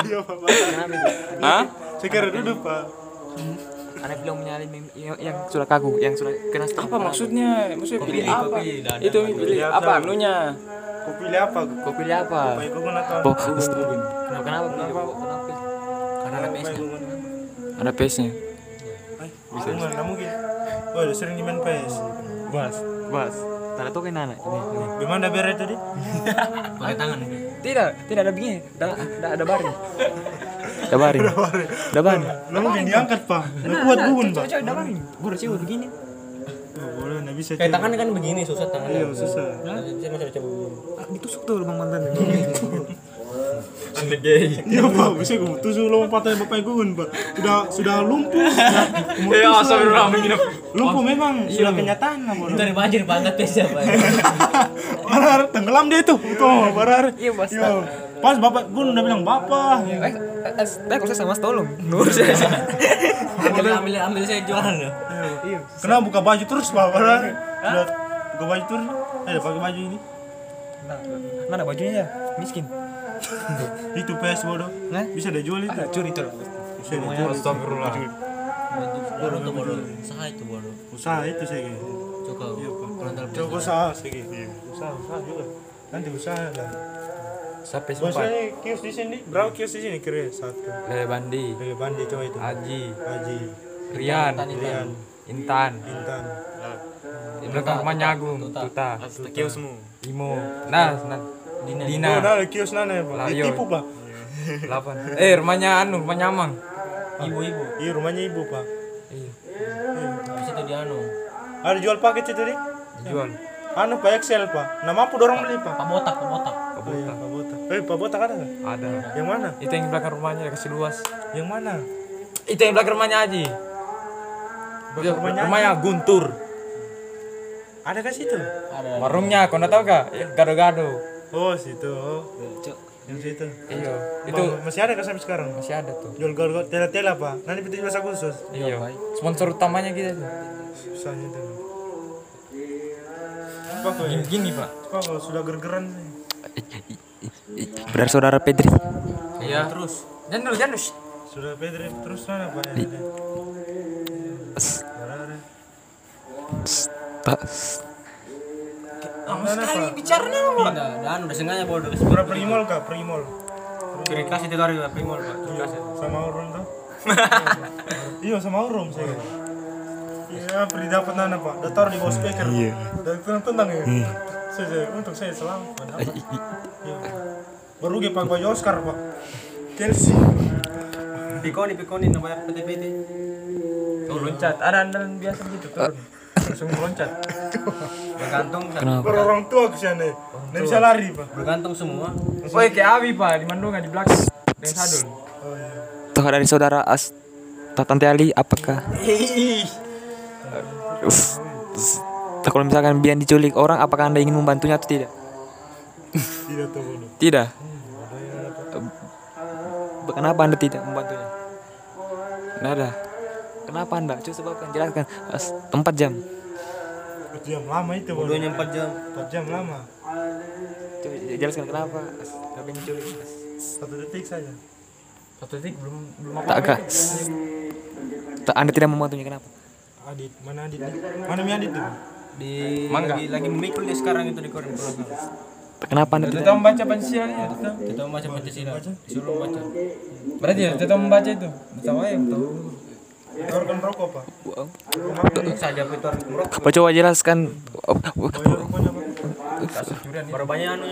Iya, Pak. Hah? Saya kira duduk, Pak. Anda bilang punya Alim yang, sudah kaku, yang sudah kena stop. Apa maksudnya? Maksudnya pilih pilih, apa? kau Itu pilih apa anunya? Kau pilih apa? Kau pilih apa? Oh, kenapa kenapa? Kenapa pilih? Karena ada PS-nya. Ada PS-nya. Bisa. Nggak mungkin. Oh, udah sering di main PS. Bas, bas. Tanda token anak. Ini, ini. Gimana biar itu di? Pakai tangan. Tidak, tidak ada begini. Ada ada ada baring. Ada baring. Ada baring. Mungkin diangkat, Pak. Nggak kuat gugun, Pak. Coba ada baring. Gue udah cewek begini. Oh, boleh, nggak bisa. Kayak tangannya kan begini, susah tangannya. Iya, susah. Saya masih coba begini. Ah, ditusuk tuh lubang mantan. Anda gay. Iya, Pak. Bisa gue tusuk lompatnya bapak gugun, Pak. Sudah sudah lumpuh. Ya tusuk. astagfirullah menginap. Lumpuh memang sudah kenyataan lah. Dari banjir banget PS-nya, Pak. Barar tenggelam dia tuh. Itu barar. Iya, Mas. Yo. Pas bapak gue udah bilang bapak. Eh, eh, eh, kalau saya sama tolong. Nur saya. Ambil, ambil, ambil saya jualan loh. Iya. Kenapa buka baju terus pak barar? Buka baju terus. Eh pakai baju ini. Nah, mana bajunya ya? Miskin. Itu PS bodoh. Nah? Bisa dia jual itu. Ada curi tuh. Bisa. Astagfirullah. Bodoh tuh bodoh. Saha itu bodoh. Usaha itu saya gitu. Cukup. Iya Coba usaha saya gitu. Usaha usaha juga. Nanti usaha lah. Sampai sempat. ini kios di sini. Berapa kios di sini kira satu. Lele Bandi, Dari Bandi coba itu. Haji, Haji, Rian, Rian, Intan. Intan. Di belakang rumahnya Agung, Tuta, Kiosmu. Imo. Nah, nah. Dina. Oh, Dina, nah kios nana ya pak. Layo. Ditipu pak. 8. Eh, rumahnya anu, rumahnya Amang. Ibu-ibu. Iya rumahnya ibu pak. Iya. Habis itu dia anu. Ada jual paket itu nih? Jual. Anu Pak Excel Pak. Nah mampu dorong beli Pak. Pak botak, pak botak. Oh, iya, Pak Botak. Eh Pak Botak ada nggak? Ada. Yang mana? Itu yang di belakang rumahnya kasih luas. Yang mana? Itu yang di belakang rumahnya Aji. Belakang rumahnya rumahnya Guntur. Ada kan situ? Ada. Warungnya, kau tahu gak? Gado-gado. Oh situ. Oh. Yang situ. Iya. Itu masih ada kan sampai sekarang? masih ada tuh. Jual gol tela-tela Pak. Nanti 17 Agustus. Iya. Sponsor utamanya kita tuh. Susahnya itu. Pak kok Gini, gini pak. Pak kalau sudah gergeran nih. Benar saudara Pedri. Iya. Terus. Jangan dulu, jangan. Sudah Pedri terus mana Pak? Yang Pak? Bicaranya Enggak, ada anu, udah sengaja pergi mall kak? Pergi mall. Kiri kasih mall, Pak. Kiri kasih. Sama orang tuh. iya sama orang saya. Iya pergi dapat nana pak. Udah taruh di bawah speaker. Iya. Dan tenang tenang ya. Saya, saya untuk saya selamat. Pak. Dapat. Iya. Baru dia pakai baju Oscar pak. Chelsea. Pikoni, pikoni namanya PT-PT. Tuh loncat. Ada andalan biasa gitu turun. Langsung loncat. Bergantung, kenapa? Orang tua ke sana. Nggak bisa lari pak. bergantung semua. Woi kayak Abi pak di Mandunga di belakang dengan sadul. Oh iya. Tuh dari saudara As Tante Ali apakah kalau misalkan Bian diculik orang apakah anda ingin membantunya atau tidak Tidak tahu tidak Eh, kenapa anda tidak membantunya Nggak ada kenapa anda coba sebabkan jelaskan As, tempat jam Empat jam lama itu bodoh. Bodohnya 4 jam. Empat jam lama. coba jelaskan kenapa diculik As? Satu detik saja. Satu detik belum belum apa. tak tak anda tidak membantunya kenapa Adit mana Adit? Mana mi Adit tuh? Di Mangga. lagi, lagi memikul dia sekarang itu di koran kenapa anda Kita tidak tahu membaca Pancasila ya. kita. Kita membaca Pancasila. Disuruh baca. Berarti ya kita membaca itu. Tahu aja tahu. Rokok pak. Apa coba jelaskan. Baru banyak anu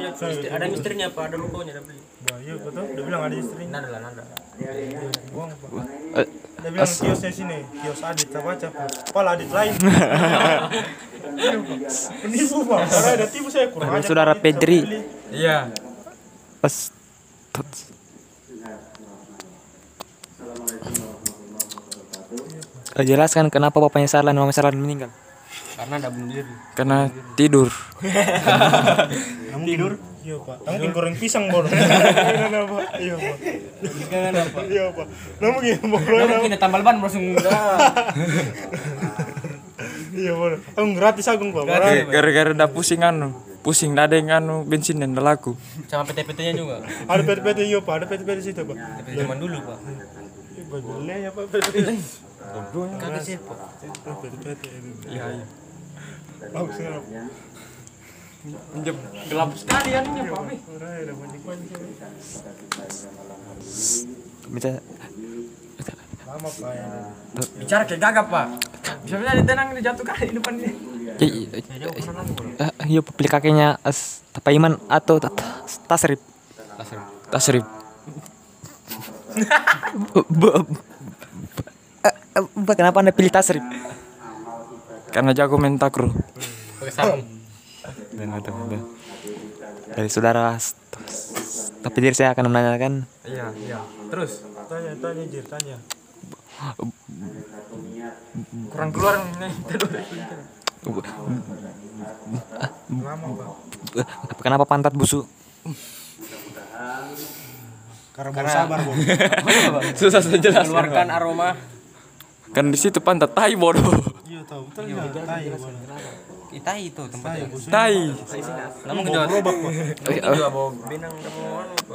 ada istrinya Pak, ada rokoknya ada beli. Bayar betul. Udah bilang ada istri. Nada lah, nada. Buang pak. eh, Dia bilang kiosnya sini, kios Adit, tak baca pak. Pala Adit lain. Iya, Pak. Penipu pak, karena ada tipu saya kurang saudara. Pedri. Iya. As- Jelaskan kenapa bapaknya Sarlan mama Sarlan meninggal. Karena ada bunuh diri. Karena tidur. Kamu tidur? Iya pak. Kamu mungkin goreng pisang bodoh. Iya pak. Iya pak. Iya pak. Kamu mungkin bodoh. Nah, mungkin tambal ban langsung Iya bodoh. Kamu gratis agung pak. Gara-gara udah pusing anu. Pusing ada yang anu bensin dan laku. sama PT-PT-nya juga. Ada PT-PT iya pak. Ada PT-PT situ pak. Zaman dulu, Pak. Ih, Bajulnya ya pak PT-PT. Oh, PT-PT ini. Iya iya. Bagus ya. Pinjam gelap sekali kan ini Pak. Mi. Orang ada banyak-banyak. Bisa Lama pak ya. Bicara kayak gagap Pak. Bisa bisa ditenang dijatuh kali di depan dia. Ya, ya, eh, Iya, beli kakeknya As Tapaiman atau Ta- Ta- Tasrib. Tasrib. Bu- Kenapa anda pilih Tasrib? Karena jago main takraw. Pakai sarung. Dari saudara Tapi diri saya akan menanyakan Iya iya. Terus Tanya, tanya Jir, tanya. kurang keluar nih. Lama pak. Kenapa pantat busuk? Karena baru sabar. Susah saya jelas. Keluarkan aroma. Kan di situ pantat tai bodoh. Iya tahu. Betul ya. Tai bodoh. Kita itu tempatnya. Tai. Namun juga Gerobak anu, Pak.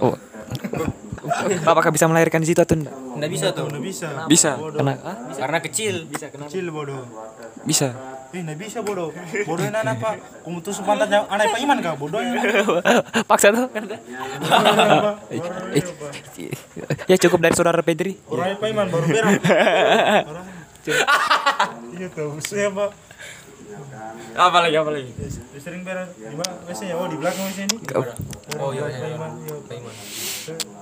Oh. Apakah bisa melahirkan di situ atau enggak? Nggak bisa tuh. Nggak bisa. Bisa. Karena ah, Karena kecil. Kecil bodoh. bisa. Eh, nggak bisa bodoh. Bodohin anak pak. Kamu tusuk pantatnya anak Pak Iman kah? Bodohnya. Paksa tuh. Eh, ya cukup dari saudara Pedri. Orang Pak Iman baru berak. Iya tahu. Saya pak. Apa lagi apa lagi? Ya, sering berak. Di mana? Biasanya oh di belakang sini. Oh iya, Pak iya. Iman. Iya. Pak Iman.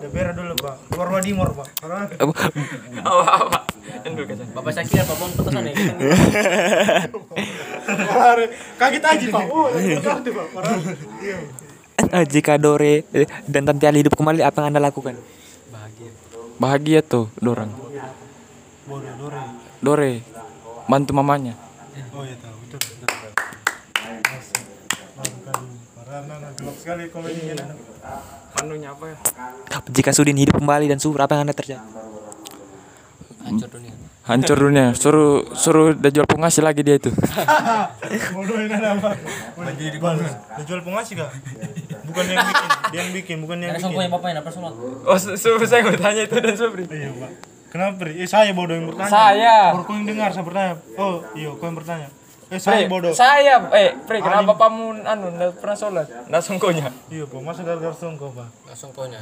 Ya berak dulu pak. Keluar Wadimor pak. Orang. Apa apa? Bapak saya kira bapak mau pesan ya kita Kaget aja pak. Oh, ngerti pak. Parah. Iya. Jika Dore dan Tante Ali hidup kembali, apa yang anda lakukan? Bahagia tuh dorang. Dore. Dore bantu mamanya. Oh iya tahu, betul betul. betul. Maafkan, parah nah, nah, gelap sekali komedinya. Manunya apa ya? Jika Sudin hidup kembali dan subur, apa yang anda terjadi? hancur dunia Hancur dunia. Suruh suruh dia jual pengasih lagi dia itu. Bodoh ini apa? Menjadi di mana? Dia jual pengasih kah? Bukan yang bikin, dia yang bikin, bukan yang ada bikin. sangkunya bapaknya apa sholat Oh, saya mau tanya itu dan Sobri. Iya pak. Kenapa Pri? Eh saya bodoh yang bertanya. Saya. Baru kau yang dengar saya bertanya. Oh iya kau yang bertanya. Eh saya bodoh. Saya, eh, Pre, kenapa bapakmu anu enggak pernah sholat? Enggak songkonya. Iya pak, masa gara-gara songkok pak. langsung konya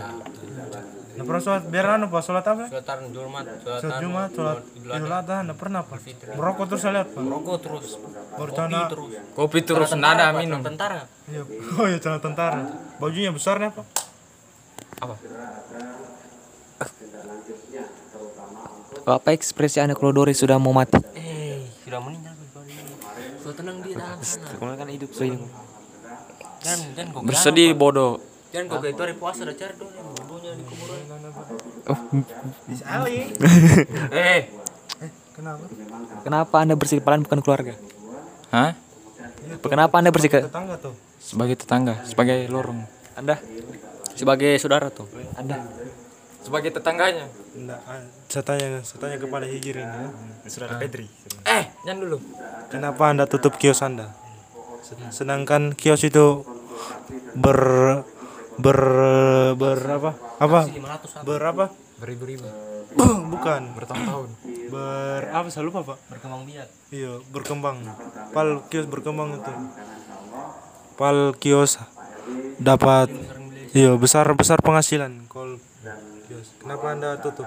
Nggak pernah sholat, biar anu pak, sholat apa? sholat tarun jumat sholat Sholat Jumat, sholat Idul Adha, nggak pernah pak. Merokok terus saya lihat pak. rokok terus Bercanda. terus Kopi terus nada minum. tentara Iya. Oh iya celana tentara. Bajunya besarnya pak. Apa ekspresi anda kalau Dore sudah mau mati? eh sudah meninggal sudah tenang dia tahan sana Kemudian kan hidup sudah dan dan kok Bersedih bodoh. dan kok itu hari puasa udah cari dong bodohnya di kuburan Eh, Kenapa? Kenapa anda bersih kepala bukan keluarga? hah? Kenapa anda bersih ke Tetangga tuh. Sebagai tetangga, sebagai lorong. anda? sebagai saudara tuh Anda? Sebagai tetangganya. Enggak, ah, saya tanya, saya tanya kepada Hijir ini. ya. Saudara Pedri. Eh, jangan dulu. Kenapa anda tutup kios anda? Sedangkan kios itu ber ber ber apa? Apa? 500 Ber apa? Beribu-ribu. Bukan. Bertahun-tahun. Ber apa? Saya lupa pak. berkembang biak Iya, berkembang. Pal kios berkembang itu. Pal kios dapat iya besar besar penghasilan. Kol kios. Kenapa anda tutup?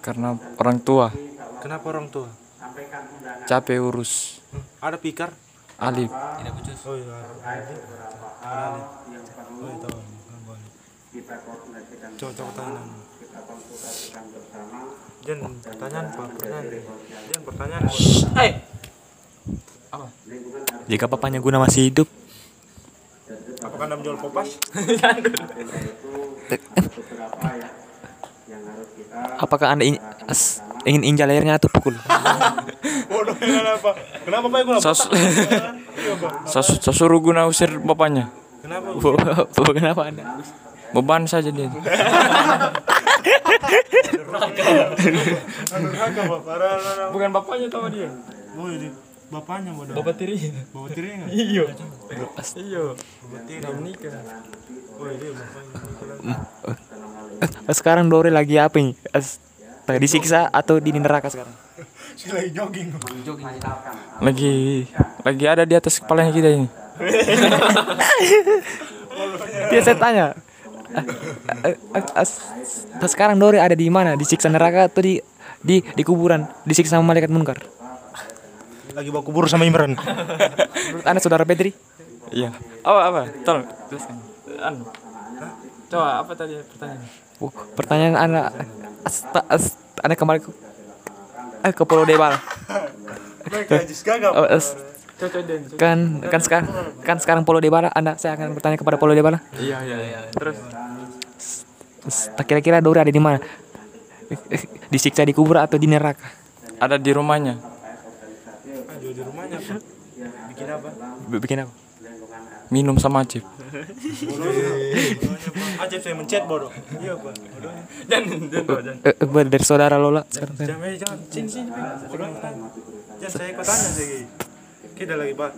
Karena orang tua Kenapa orang tua? Capek urus. Ada pikar? Alif. tidak becus Oh iya. Oh iya coba tanya. Jen, pertanyaan pak, pertanyaan. Jen, pertanyaan. Pak. Eh, Jika papanya Guna masih hidup, Apakah anda menjual popas? apakah anda in- as- ingin injal lehernya atau pukul? Bodoh kenapa? Kenapa pak? Guna? sos, Iya sos, sos suruh guna usir bapaknya. Kenapa? Kenapa anda? Beban saja dia. Bukan bapaknya tahu dia. Oh ini bapaknya bodoh. Bapak tiri. Bapak tiri nggak? Iya. Iya. Bapak tiri. Udah menikah. Oh ini bapaknya. Eh, Sekarang Dore lagi apa ini? As- disiksa atau di neraka sekarang? Si lagi jogging. Lagi lagi ada di atas kepalanya kita ini. Dia saya tanya. sekarang Dore ada di mana? Disiksa neraka atau di di di kuburan? Disiksa sama malaikat munkar? Lagi bawa kubur sama Imran. Menurut anda saudara Pedri? Iya. Apa apa? Tolong jelaskan. Anu. Coba apa tadi pertanyaannya? Oh, pertanyaan anda as, as- anda kembali ke, eh, ke Pulau gagap. Oh, kan kan sekarang kan sekarang Pulau Debala anda saya akan bertanya kepada Pulau Debala Iya iya iya. Terus kira-kira Dore ada di mana disiksa di kubur atau di neraka ada di rumahnya. Aduh di rumahnya pak. Bikin apa? Bikin apa Minum sama Acip. Ajib saya mencet bodoh. Iya pak. Bodohnya. Eh, eh, ber- dari saudara Lola sekarang. Jangan eh, jangan sini sini. Jangan saya ikut tanya sih. Kita lagi bahas,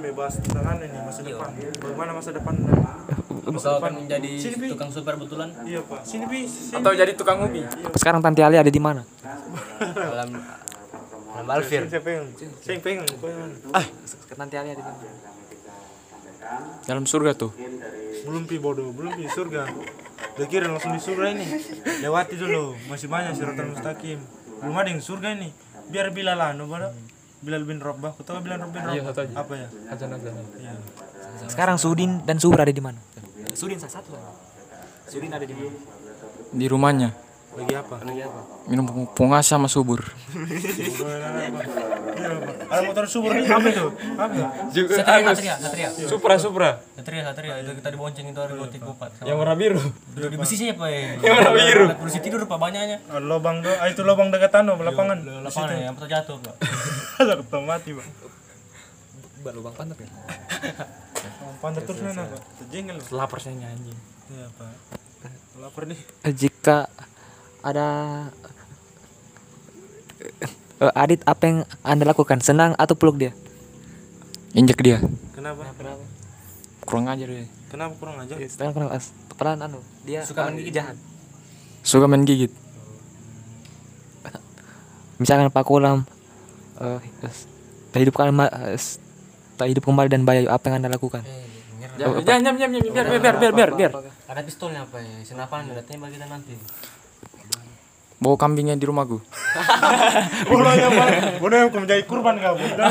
mau bahas tentang ini masa depan. Bagaimana masa depan? kau akan menjadi tukang super betulan Iya pak. Sini. Sini. Atau jadi tukang ubi. sekarang Tante Ali ada di mana dalam dalam Alfir Saya pengen. Saya pengen. pengen. ah Tante Ali ada di mana Dalam surga tuh. Belum pi bodoh. Belum pi surga. Udah kira langsung di surga ini. Lewati dulu. Masih banyak siratan mustaqim. Belum ada yang surga ini. Biar Bilal anu bodoh. Bilal bin Rabah. Kau tahu Bilal bin? Iya, aja. Apa ya? Iya. sekarang Sudin dan Subur ada di mana Sudin salah satu Sudin ada di mana Di rumahnya. Lagi apa? Minum pungas sama subur. Ada motor subur nih apa itu? Apa? Satria, Satria, Satria. Supra Supra. Satria, Satria itu kita dibonceng itu hari gotik bupat. Yang warna biru. Udah di besi siapa ya? Yang warna biru. Kursi tidur pak banyaknya. Ah, Lobang do, ah, itu lobang dekat anu lapangan. Lapangan ya, yang pernah jatuh pak. Ada ketemu mati, Bang. lubang pantat ya Pantat terus mana, Pak? Jengkel. Lapar saya anjing. Iya, Pak. Lapar nih. jika ada Eh, Adit apa yang anda lakukan senang atau peluk dia Injek dia. Kenapa? Kurang ajar ya. Kenapa kurang aja? sekarang kenapa as- pelan anu dia Suka main gigit. jahat Suka main gigit. misalkan Pak Kolam eh, es- tak hidup kembali tak hidup kembali dan Bayu apa yang anda lakukan Jangan jangan jangan biar biar biar biar biar biar. Ada pistolnya apa ya? Senapan udah tembak kita nanti. Bawa kambingnya di rumahku. Bodoh ya, Pak. Bodoh yang kau menjadi kurban. Udah,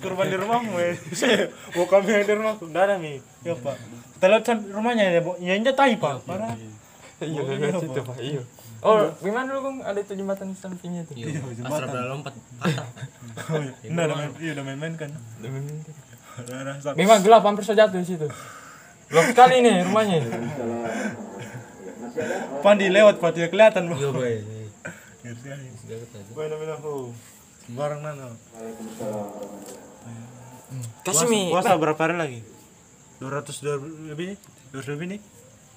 kurban di rumahmu. eh. Saya bawa kami yang di rumahku. Udah ada nih. Ya, Pak. Kita lihat sam- rumahnya ya, Bu. Ya, injak tai, Pak. Parah. Iya, lewat situ, Pak. Iya. Oh, gimana dulu, Kong? Ada itu jembatan sampingnya tuh. Asal udah lompat patah. Oh, iya. Nah, udah main, iya, udah main-main kan. Udah, udah, sak- Memang gelap hampir saja jatuh di situ. Gelap sekali nih rumahnya. Pandi lewat, Pak. Tidak kelihatan, Bu. Iya boy. Sembarang nana. Kasih mi. Puasa berapa hari lagi? 200 dua lebih nih? 200 lebih nih?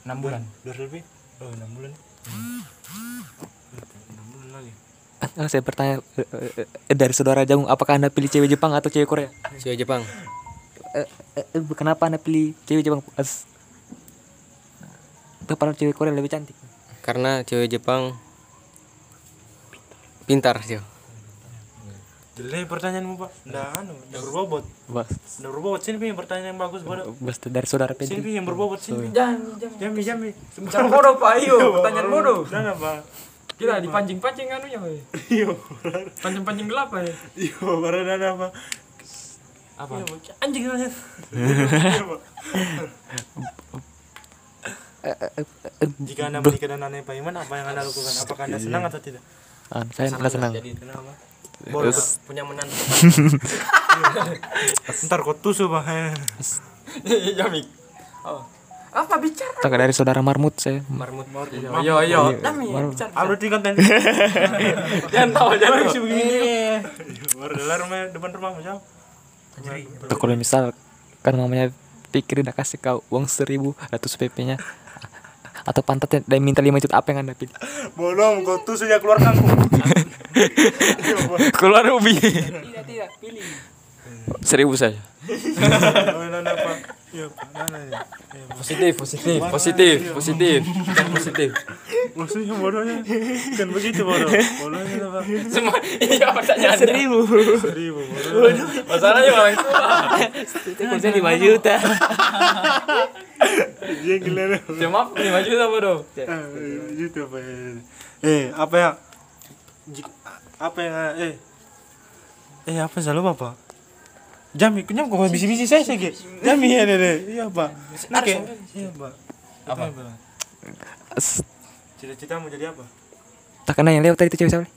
6 bulan. 200 lebih? Oh, 6 bulan. 6 bulan lagi. Eh, saya bertanya eh, eh, dari saudara Jagung apakah anda pilih cewek Jepang atau cewek Korea Cewek Jepang. Eh, kenapa anda pilih cewek Jepang padahal cewek Korea lebih cantik Karena cewek Jepang pintar sih. Jelek pertanyaanmu, Pak. Nggak anu, nggak berbobot. Bas, Nggak berbobot. Sini, Pi, pertanyaan yang bagus, bodoh. bas dari saudara Sini, Pedri Pi, yang berbobot sini. Jangan. Jambi, jambi. Jangan bodoh, Pak. Iyo, pertanyaan bodoh. Jangan, Pak. Kira dipancing-pancing anunya, Pak. Iyo, Pancing-pancing gelap, Pak. iyo, baru ada apa? Apa? Anjing aja. Iya. Jika anda menikah anda Pak Iman, apa yang anda lakukan? Apakah anda senang atau tidak? Ah, saya nggak senang Kenapa? Terus, Punya menantu. Ntar kau tusuk, Pak. Jamik. Oh. Apa bicara? tak dari saudara Marmut saya Marmut. Yo, yo. Nami, bicara. Ah, berarti konten. Jangan tahu, jangan. Masih begini. Baru dalam rumah depan rumahmu jauh. Tuh, kalau misal kan mamanya pikir udah kasih kau uang seribu ratus pp nya atau pantatnya dan minta lima juta apa yang anda pilih Belum, kau tusuk ya keluar kangkung. keluar ubi seribu saja Oh, nana Pak. Iya, ya. Iya. Positif, positif, positif, positif. Positif. Maksudnya bodohnya kan begitu bodoh. Bodohnya apa? Semua iya pertanyaan seribu. Seribu bodoh. Masalahnya kursi lima juta Dia gila Cuma lima juta bodoh. Apa ya? Eh, apa ya? Apa yang eh eh apa selalu Pak? Jami, kunyam kok bisi-bisi saya sih, Ge. Jami ya, Dede. Iya, Pak. Nah, kayak- iya, Pak. Apa? Cita-cita mau jadi apa? tak kena yang lewat tadi itu cewek siapa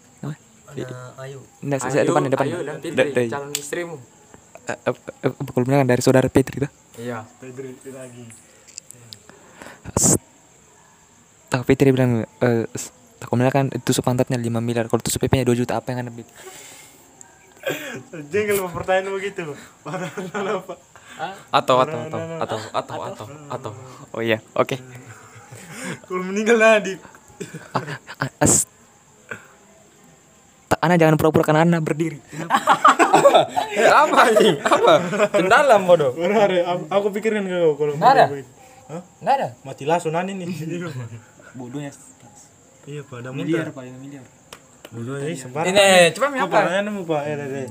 Ada Ayu. Nggak, saya depan depan Ayo dan Fitri, calon istrimu. eh, eh, eh, kalau bilang dari saudara Petri itu Iya. Pedri lagi. tak Petri bilang eh tak bilang kan tusuk pantatnya 5 miliar kalau tusuk PP nya 2 juta apa yang anda pilih Jengkel mau pertanyaan begitu. Apa? Atau atau atau atau atau atau atau. oh iya oke Kalau meninggal Nadif. Ah, as tak anda jangan pura-pura karena anda berdiri Eh apa anjing? Apa? Pendalam bodoh. Ada, aku- pikirin kau kalau Nggak ada. begitu. Hah? Enggak ada. Mati langsung nani nih. Bodohnya Iya, Pak. Ada miliar pak ini miliar. Ini sembarang. Ini coba mi Apa apa? pertanyaanmu, Pak? Eh, Dede.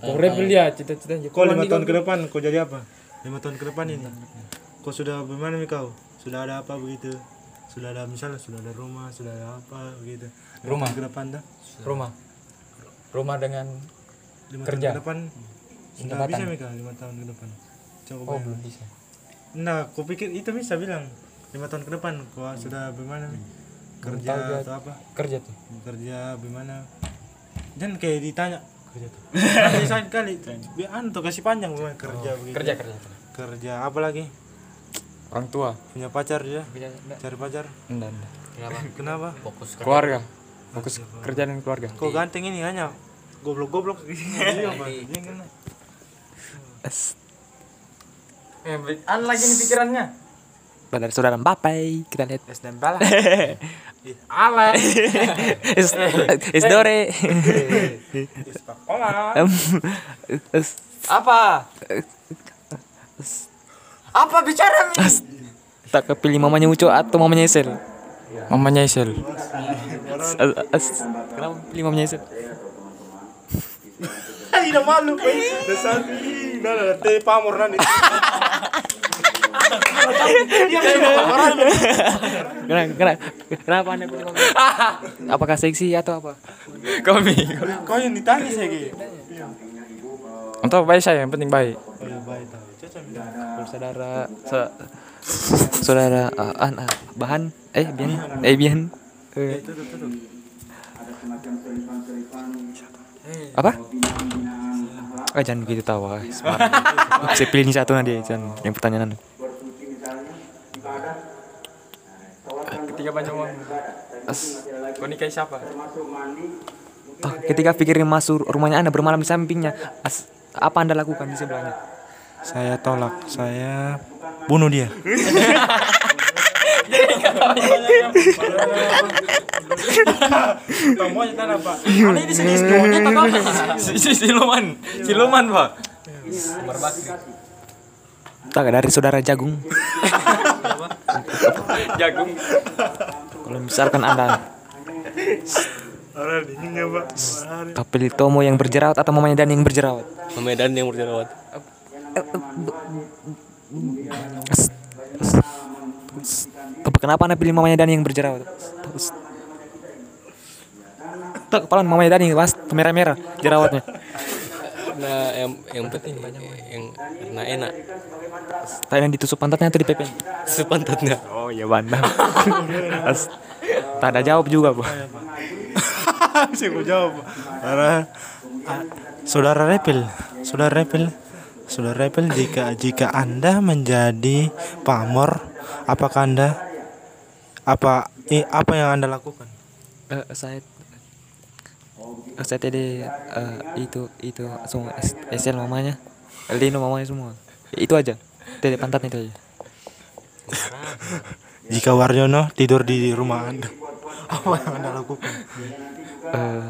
Kau rebel dia cita-citanya. Kau lima tahun ke depan, kau jadi apa? Lima tahun ke depan ini. Kau sudah bagaimana nih kau? Sudah ada apa begitu? Sudah ada misalnya sudah ada rumah, sudah ada apa begitu? Rumah. ke depan dah. Rumah. Rumah dengan Lima Kerja. tahun ke depan. Sudah bisa Mika lima tahun ke depan. Coba Oh, belum bisa. Nah, kau pikir itu bisa bilang lima tahun ke depan kau sudah bagaimana nih? Kerja atau apa? Kerja tuh. kerja gimana dan kayak ditanya. Kerja tuh. Nanti sakit kali. Biar anu tuh kasih panjang gimana? Kerja begitu. Kerja kerja. kerja apa lagi? Orang tua. punya pacar dia? Cari pacar? Enggak, enggak. kenapa? Kenapa? Fokus kerja Keluarga. Fokus kerja dan keluarga. kok ganteng ini hanya? Goblok goblok iya apa dia kena Es- Eh, an lagi nih pikirannya. Dari saudara Mbappe. Kita lihat. es dan Ale. Es es dore. Sekolah. Em, es- Apa? Apa bicara Mi? Tak kepilih mamanya Uco atau mamanya Esel. Mamanya Isel. Kenapa pilih mamanya Esel? Ay, udah malu, Pak. Sapi. Udah, udah, teh pamor nanti. Kenapa, kenapa, kenapa anda pilih mamanya? Apakah seksi atau apa? Kami. Kau yang ditanya saya gitu. Untuk baik saya, yang penting baik. Oh, ya. Kalau saudara sa- saudara uh, an, ah, bahan eh bian eh bian eh, tuh. apa? Ah, jangan begitu tawa. Smart. Saya pilih ini satu nanti jangan yang pertanyaan. Ketika. As- Kau nikahi siapa? ah, ketika pikirin masuk rumahnya anda bermalam di sampingnya, as- apa anda lakukan di sebelahnya? Saya tolak. Saya bunuh dia. Di sini semuanya apa? Siluman, siluman pak. Tak dari saudara jagung. Jagung. Kalau misalkan anda Orang dingin ya, Pak. Tomo yang berjerawat atau mamanya Dan yang berjerawat? Medan yang berjerawat Tapi kenapa anda pilih mamanya Dan yang berjerawat? Tak kepala mamanya Dan yang pas merah-merah jerawatnya. nah yang yang penting yang karena enak Tak yang ditusuk pantatnya atau di pepen? sepantatnya Oh iya. As- tak ada jawab juga bu. Saya mau jawab. Karena ah, saudara Repel, saudara Repel, saudara Repel jika jika anda menjadi pamor, apakah anda apa eh, apa yang anda lakukan? Eh, saya eh, saya tadi eh, itu itu semua SL mamanya, Lino mamanya semua. Itu aja. Tadi pantatnya itu aja. Jika Waryono tidur di rumah anda, apa yang anda lakukan? Eh,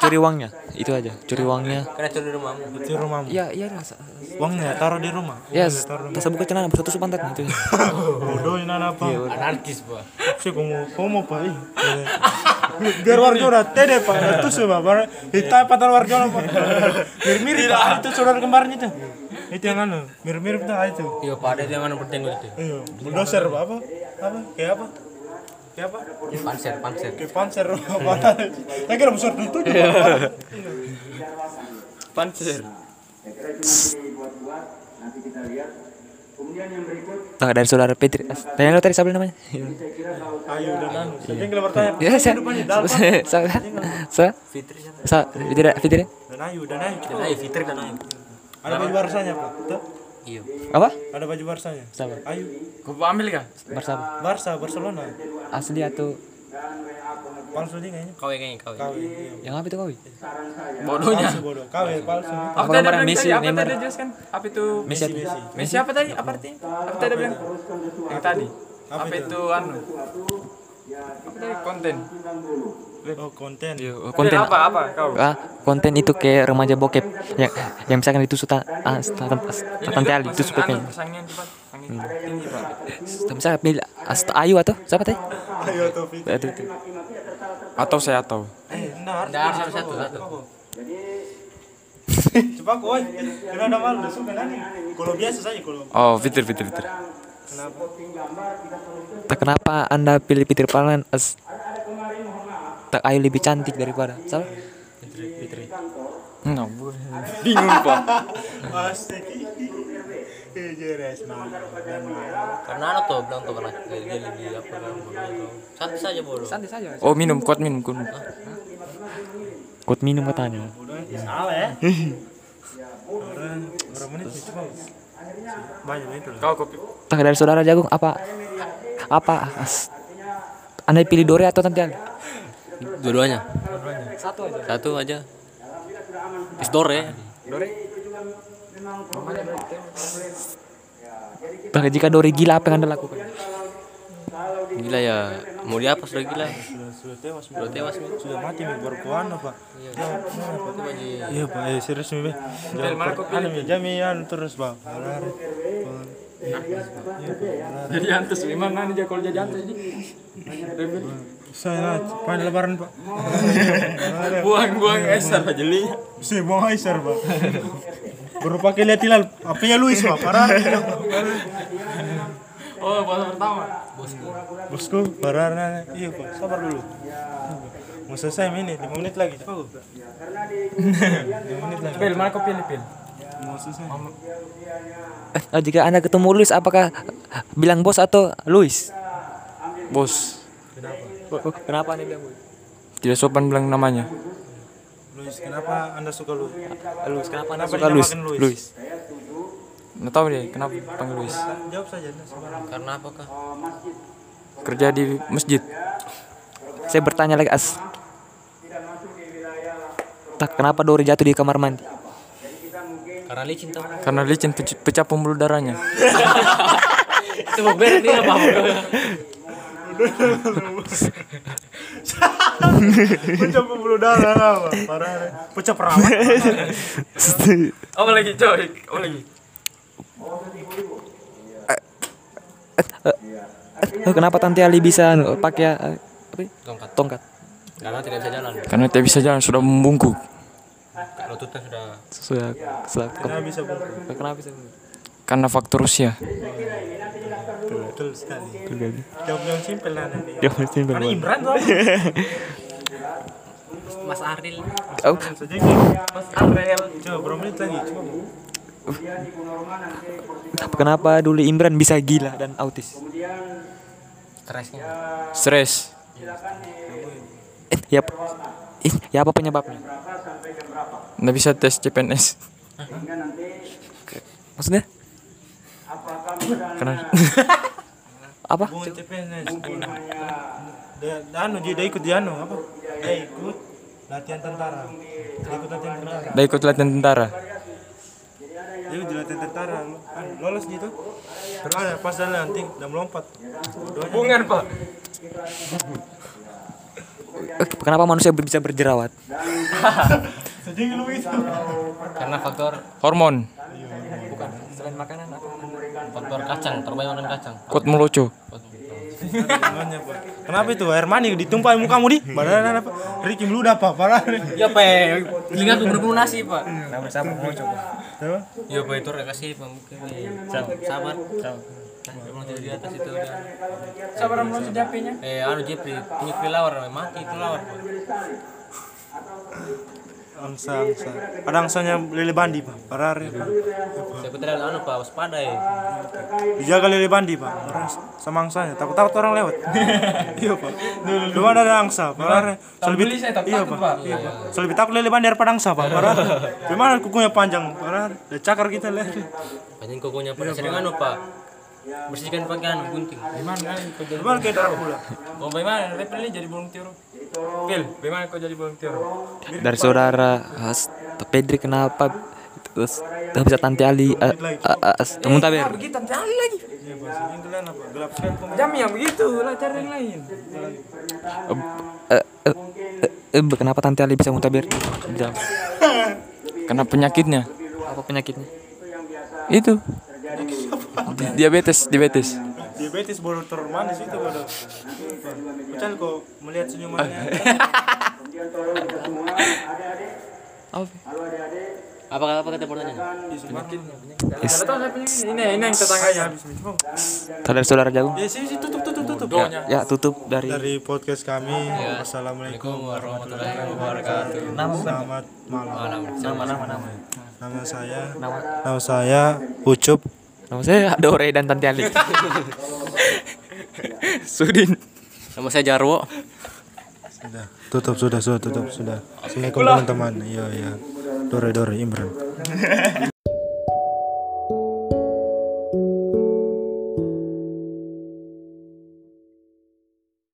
curi uangnya, itu aja. Curi uangnya. karena curi rumahmu Di rumahmu. Iya iya rasa. Uangnya taruh di rumah. Ya, tas buka celana, satu tusuk pantatnya itu. Bodoh ini apa? anarkis pak Saya mau homo pak. ih. Biar Warjono tede pak. Itu sih pak. Hitam patar Warjono pak. Mirip mirip pak. Itu saudara kembarnya itu. Itu yang anu. Mirip mirip tuh itu. iya pak ada yang mana bertenggo itu Iya. Bulldozer pak apa? Apa? Kayak apa? Kayak apa? panser panser Kayak panser apa? Saya kira besar itu juga. Pancer. Tak dari saudara Petri. Tanya lo tadi siapa namanya? Ayo udah anu. Saya tinggal bertanya. Ya, saya. Sa sa sa Fitri Fitri. Dan Ayu dan Ayu. dan ayo Fitri dan ayo Ada baju barsanya pak. Tuh. iya Apa? Ada baju barsanya. Siapa? Ayu. Kau ambil kah? Barca Barca Barcelona. asli atau Palsu dia kayaknya. kau kayaknya kau Kawin. iya. yang apa itu kau? Bodohnya. Palsu bodoh. Kawin palsu. Apa Apa tadi bilang Messi? Apa Neymar? tadi jelaskan? Apa itu? Messi? Messi. Messi apa tadi? Apa artinya? Apa tadi bilang? Yang tadi. Apa, itu? anu? Apa tadi? Konten. Oh konten. Oh, konten apa? Apa kau? ah konten itu kayak remaja bokep yang yang misalkan itu suka ah tante Ali itu suka Anu, kayak pak. misalnya pilih Asta Ayu atau siapa tadi? Ayo tuh Fit. Atau saya atau. Eh, nah, harus satu satu Coba kau, kena ada malu, suka nani. Kalau biasa saja kalau Oh, Fitri, Fitri, Fitri. kenapa? Tak kenapa anda pilih Peter Pan as tak Ayu lebih cantik daripada siapa? Fitri Fitri Nggak boleh. Bingung pak. Karena anak tuh bilang tuh karena dia lebih apa kan. Santai saja bodoh. Santai saja. Oh minum, kuat minum, kuat minum. Kuat minum katanya. Salah ya. Orang berapa menit coba. Banyak itu. Kau kopi. Tak dari saudara jagung apa apa anda pilih Dore atau Tantiali? Dua-duanya. Satu aja. Satu aja. Isdore. Bahkan jika Dore gila apa yang anda lakukan? Gila ya. Mau dia apa sudah gila? Sudah tewas. Sudah tewas. Sudah mati mi. Berarti baji. Iya pak, eh serius mi. Jangan anu mi, jamian terus. Benar. Jadi antus memang nanti dia kalau jadi antus ini. Saya pan lebaran pak. Buang-buang esar aja li. Saya buang Aisyar pak. Baru pakai lihat hilal. Apanya Luis pak? Parah. Oh puasa pertama. Bosku, parah. nah. Iya pak, sabar dulu. Mau selesai ini, 5 menit lagi. Cepat. 5 menit lagi. Pil, mana kau pilih pil? Mau selesai. Eh, jika anda ketemu Luis apakah bilang bos atau Luis? Bos. Oh, Kenapa anda bilang Luis? Tidak sopan bilang namanya. Luis, kenapa anda suka Luis? Luis kenapa anda Kenapa suka Luis? Luis? Luis. Nggak tahu deh kenapa panggil Luis. Jawab saja. Karena apakah? Kerja di masjid. Saya bertanya lagi as. Tak kenapa Dore jatuh di kamar mandi? Karena licin tau. Karena licin pecah, pembuluh darahnya. Itu dia apa? Pecah pembuluh darah apa? Parah. deh. Pecah perawat. Apa lagi coy? Apa lagi? Eh, kenapa Tante Ali bisa anu, pakai eh? Tongkat. Tongkat. Karena tidak bisa jalan. Karena tidak bisa jalan sudah membungkuk. Kalau lututnya sudah Sudah, sudah Kenapa bisa bungkuk? kenapa bisa? Karena faktor usia. Betul sekali. Jawab yang simpel lah nanti. Pasti Karena Imran tuh apa? Mas Aril. Oh, Saja. Mas Arel. Coba berapa menit lagi? Coba. kenapa dulu Imran bisa gila dan autis? Stresnya. Stres. Eh, ya, apa- eh, ya apa penyebabnya? Nggak bisa tes CPNS. Maksudnya? Karena Apa? CPNS. Dia, dia anu ikut dia anu apa? Dia ikut latihan tentara. Dia ikut latihan tentara. dia ikut latihan tentara. Dia ikut latihan tentara. Anu, Lolos gitu. Terus ada pas dia nanti udah melompat. Hubungan pak. Eh, Kenapa manusia bisa berjerawat? saja lu itu. Karena faktor Hormon. Bukan, selain makanan apa? Faktor kacang, terbanyak makan kacang. Kuat melucu. Kenapa itu air mani ditumpah mukamu di? Badan apa? Ricky meludah apa? Parah. Ya pe, telinga tuh bener nasi pak. Nah, bersama mau coba. Ya pe itu udah kasih pak mungkin nih. Sabar. Nah, di atas itu dia. Sabar belum sejapinya. Eh, anu Jepri, punya kelawar, mati kelawar. Pak. Angsa, angsa. Ada angsanya lele bandi, Pak. Parah. Siapa tidak anu pak, waspada ya. Dijaga lele bandi, Pak. Sama angsanya. Takut-takut orang lewat. iya, Pak. Dulu ada angsa, saya takut Iya, takut, Pak. Iya, Pak. Saya lebih takut lele bandi daripada angsa, Pak. Parah. Gimana kukunya panjang, parah. Ada cakar kita lele. Kokonya pada sering anu pak. Bersihkan pakai anu gunting. Gimana nih kau jadi? Gimana kayak darah pula? Oh bagaimana? Repel ini jadi volunteer. Pil, bagaimana kau jadi volunteer? Dari saudara As, Pedri kenapa terus tak bisa Tante Ali muntaber. Begitu nanti Ali lagi. Iya. Pak. Jam yang begitu lah cari yang lain. Eh, eh, eh, eh, kenapa Tante Ali bisa muntaber? Jam. Karena penyakitnya. Apa penyakitnya? Itu. Di- Diabetes, diabetes. Diabetes baru termanis itu baru. Kecuali kok melihat senyumannya. Apa? Apa apa kata punya ini, ini, yang tetangganya. saudara-saudara jagung. Ya sih, tutup tutup tutup. Doanya. Ya tutup dari Dari podcast kami. Wassalamualaikum warahmatullahi wabarakatuh. Selamat malam. Malam. nama nama nama. Nama saya Nama nama saya Ucup. nama saya Dore dan Tanti Ali. Sudin. Nama saya Jarwo. Sudah, tutup sudah sudah tutup sudah. Assalamualaikum teman-teman. Iya iya. Dore Dore Imran.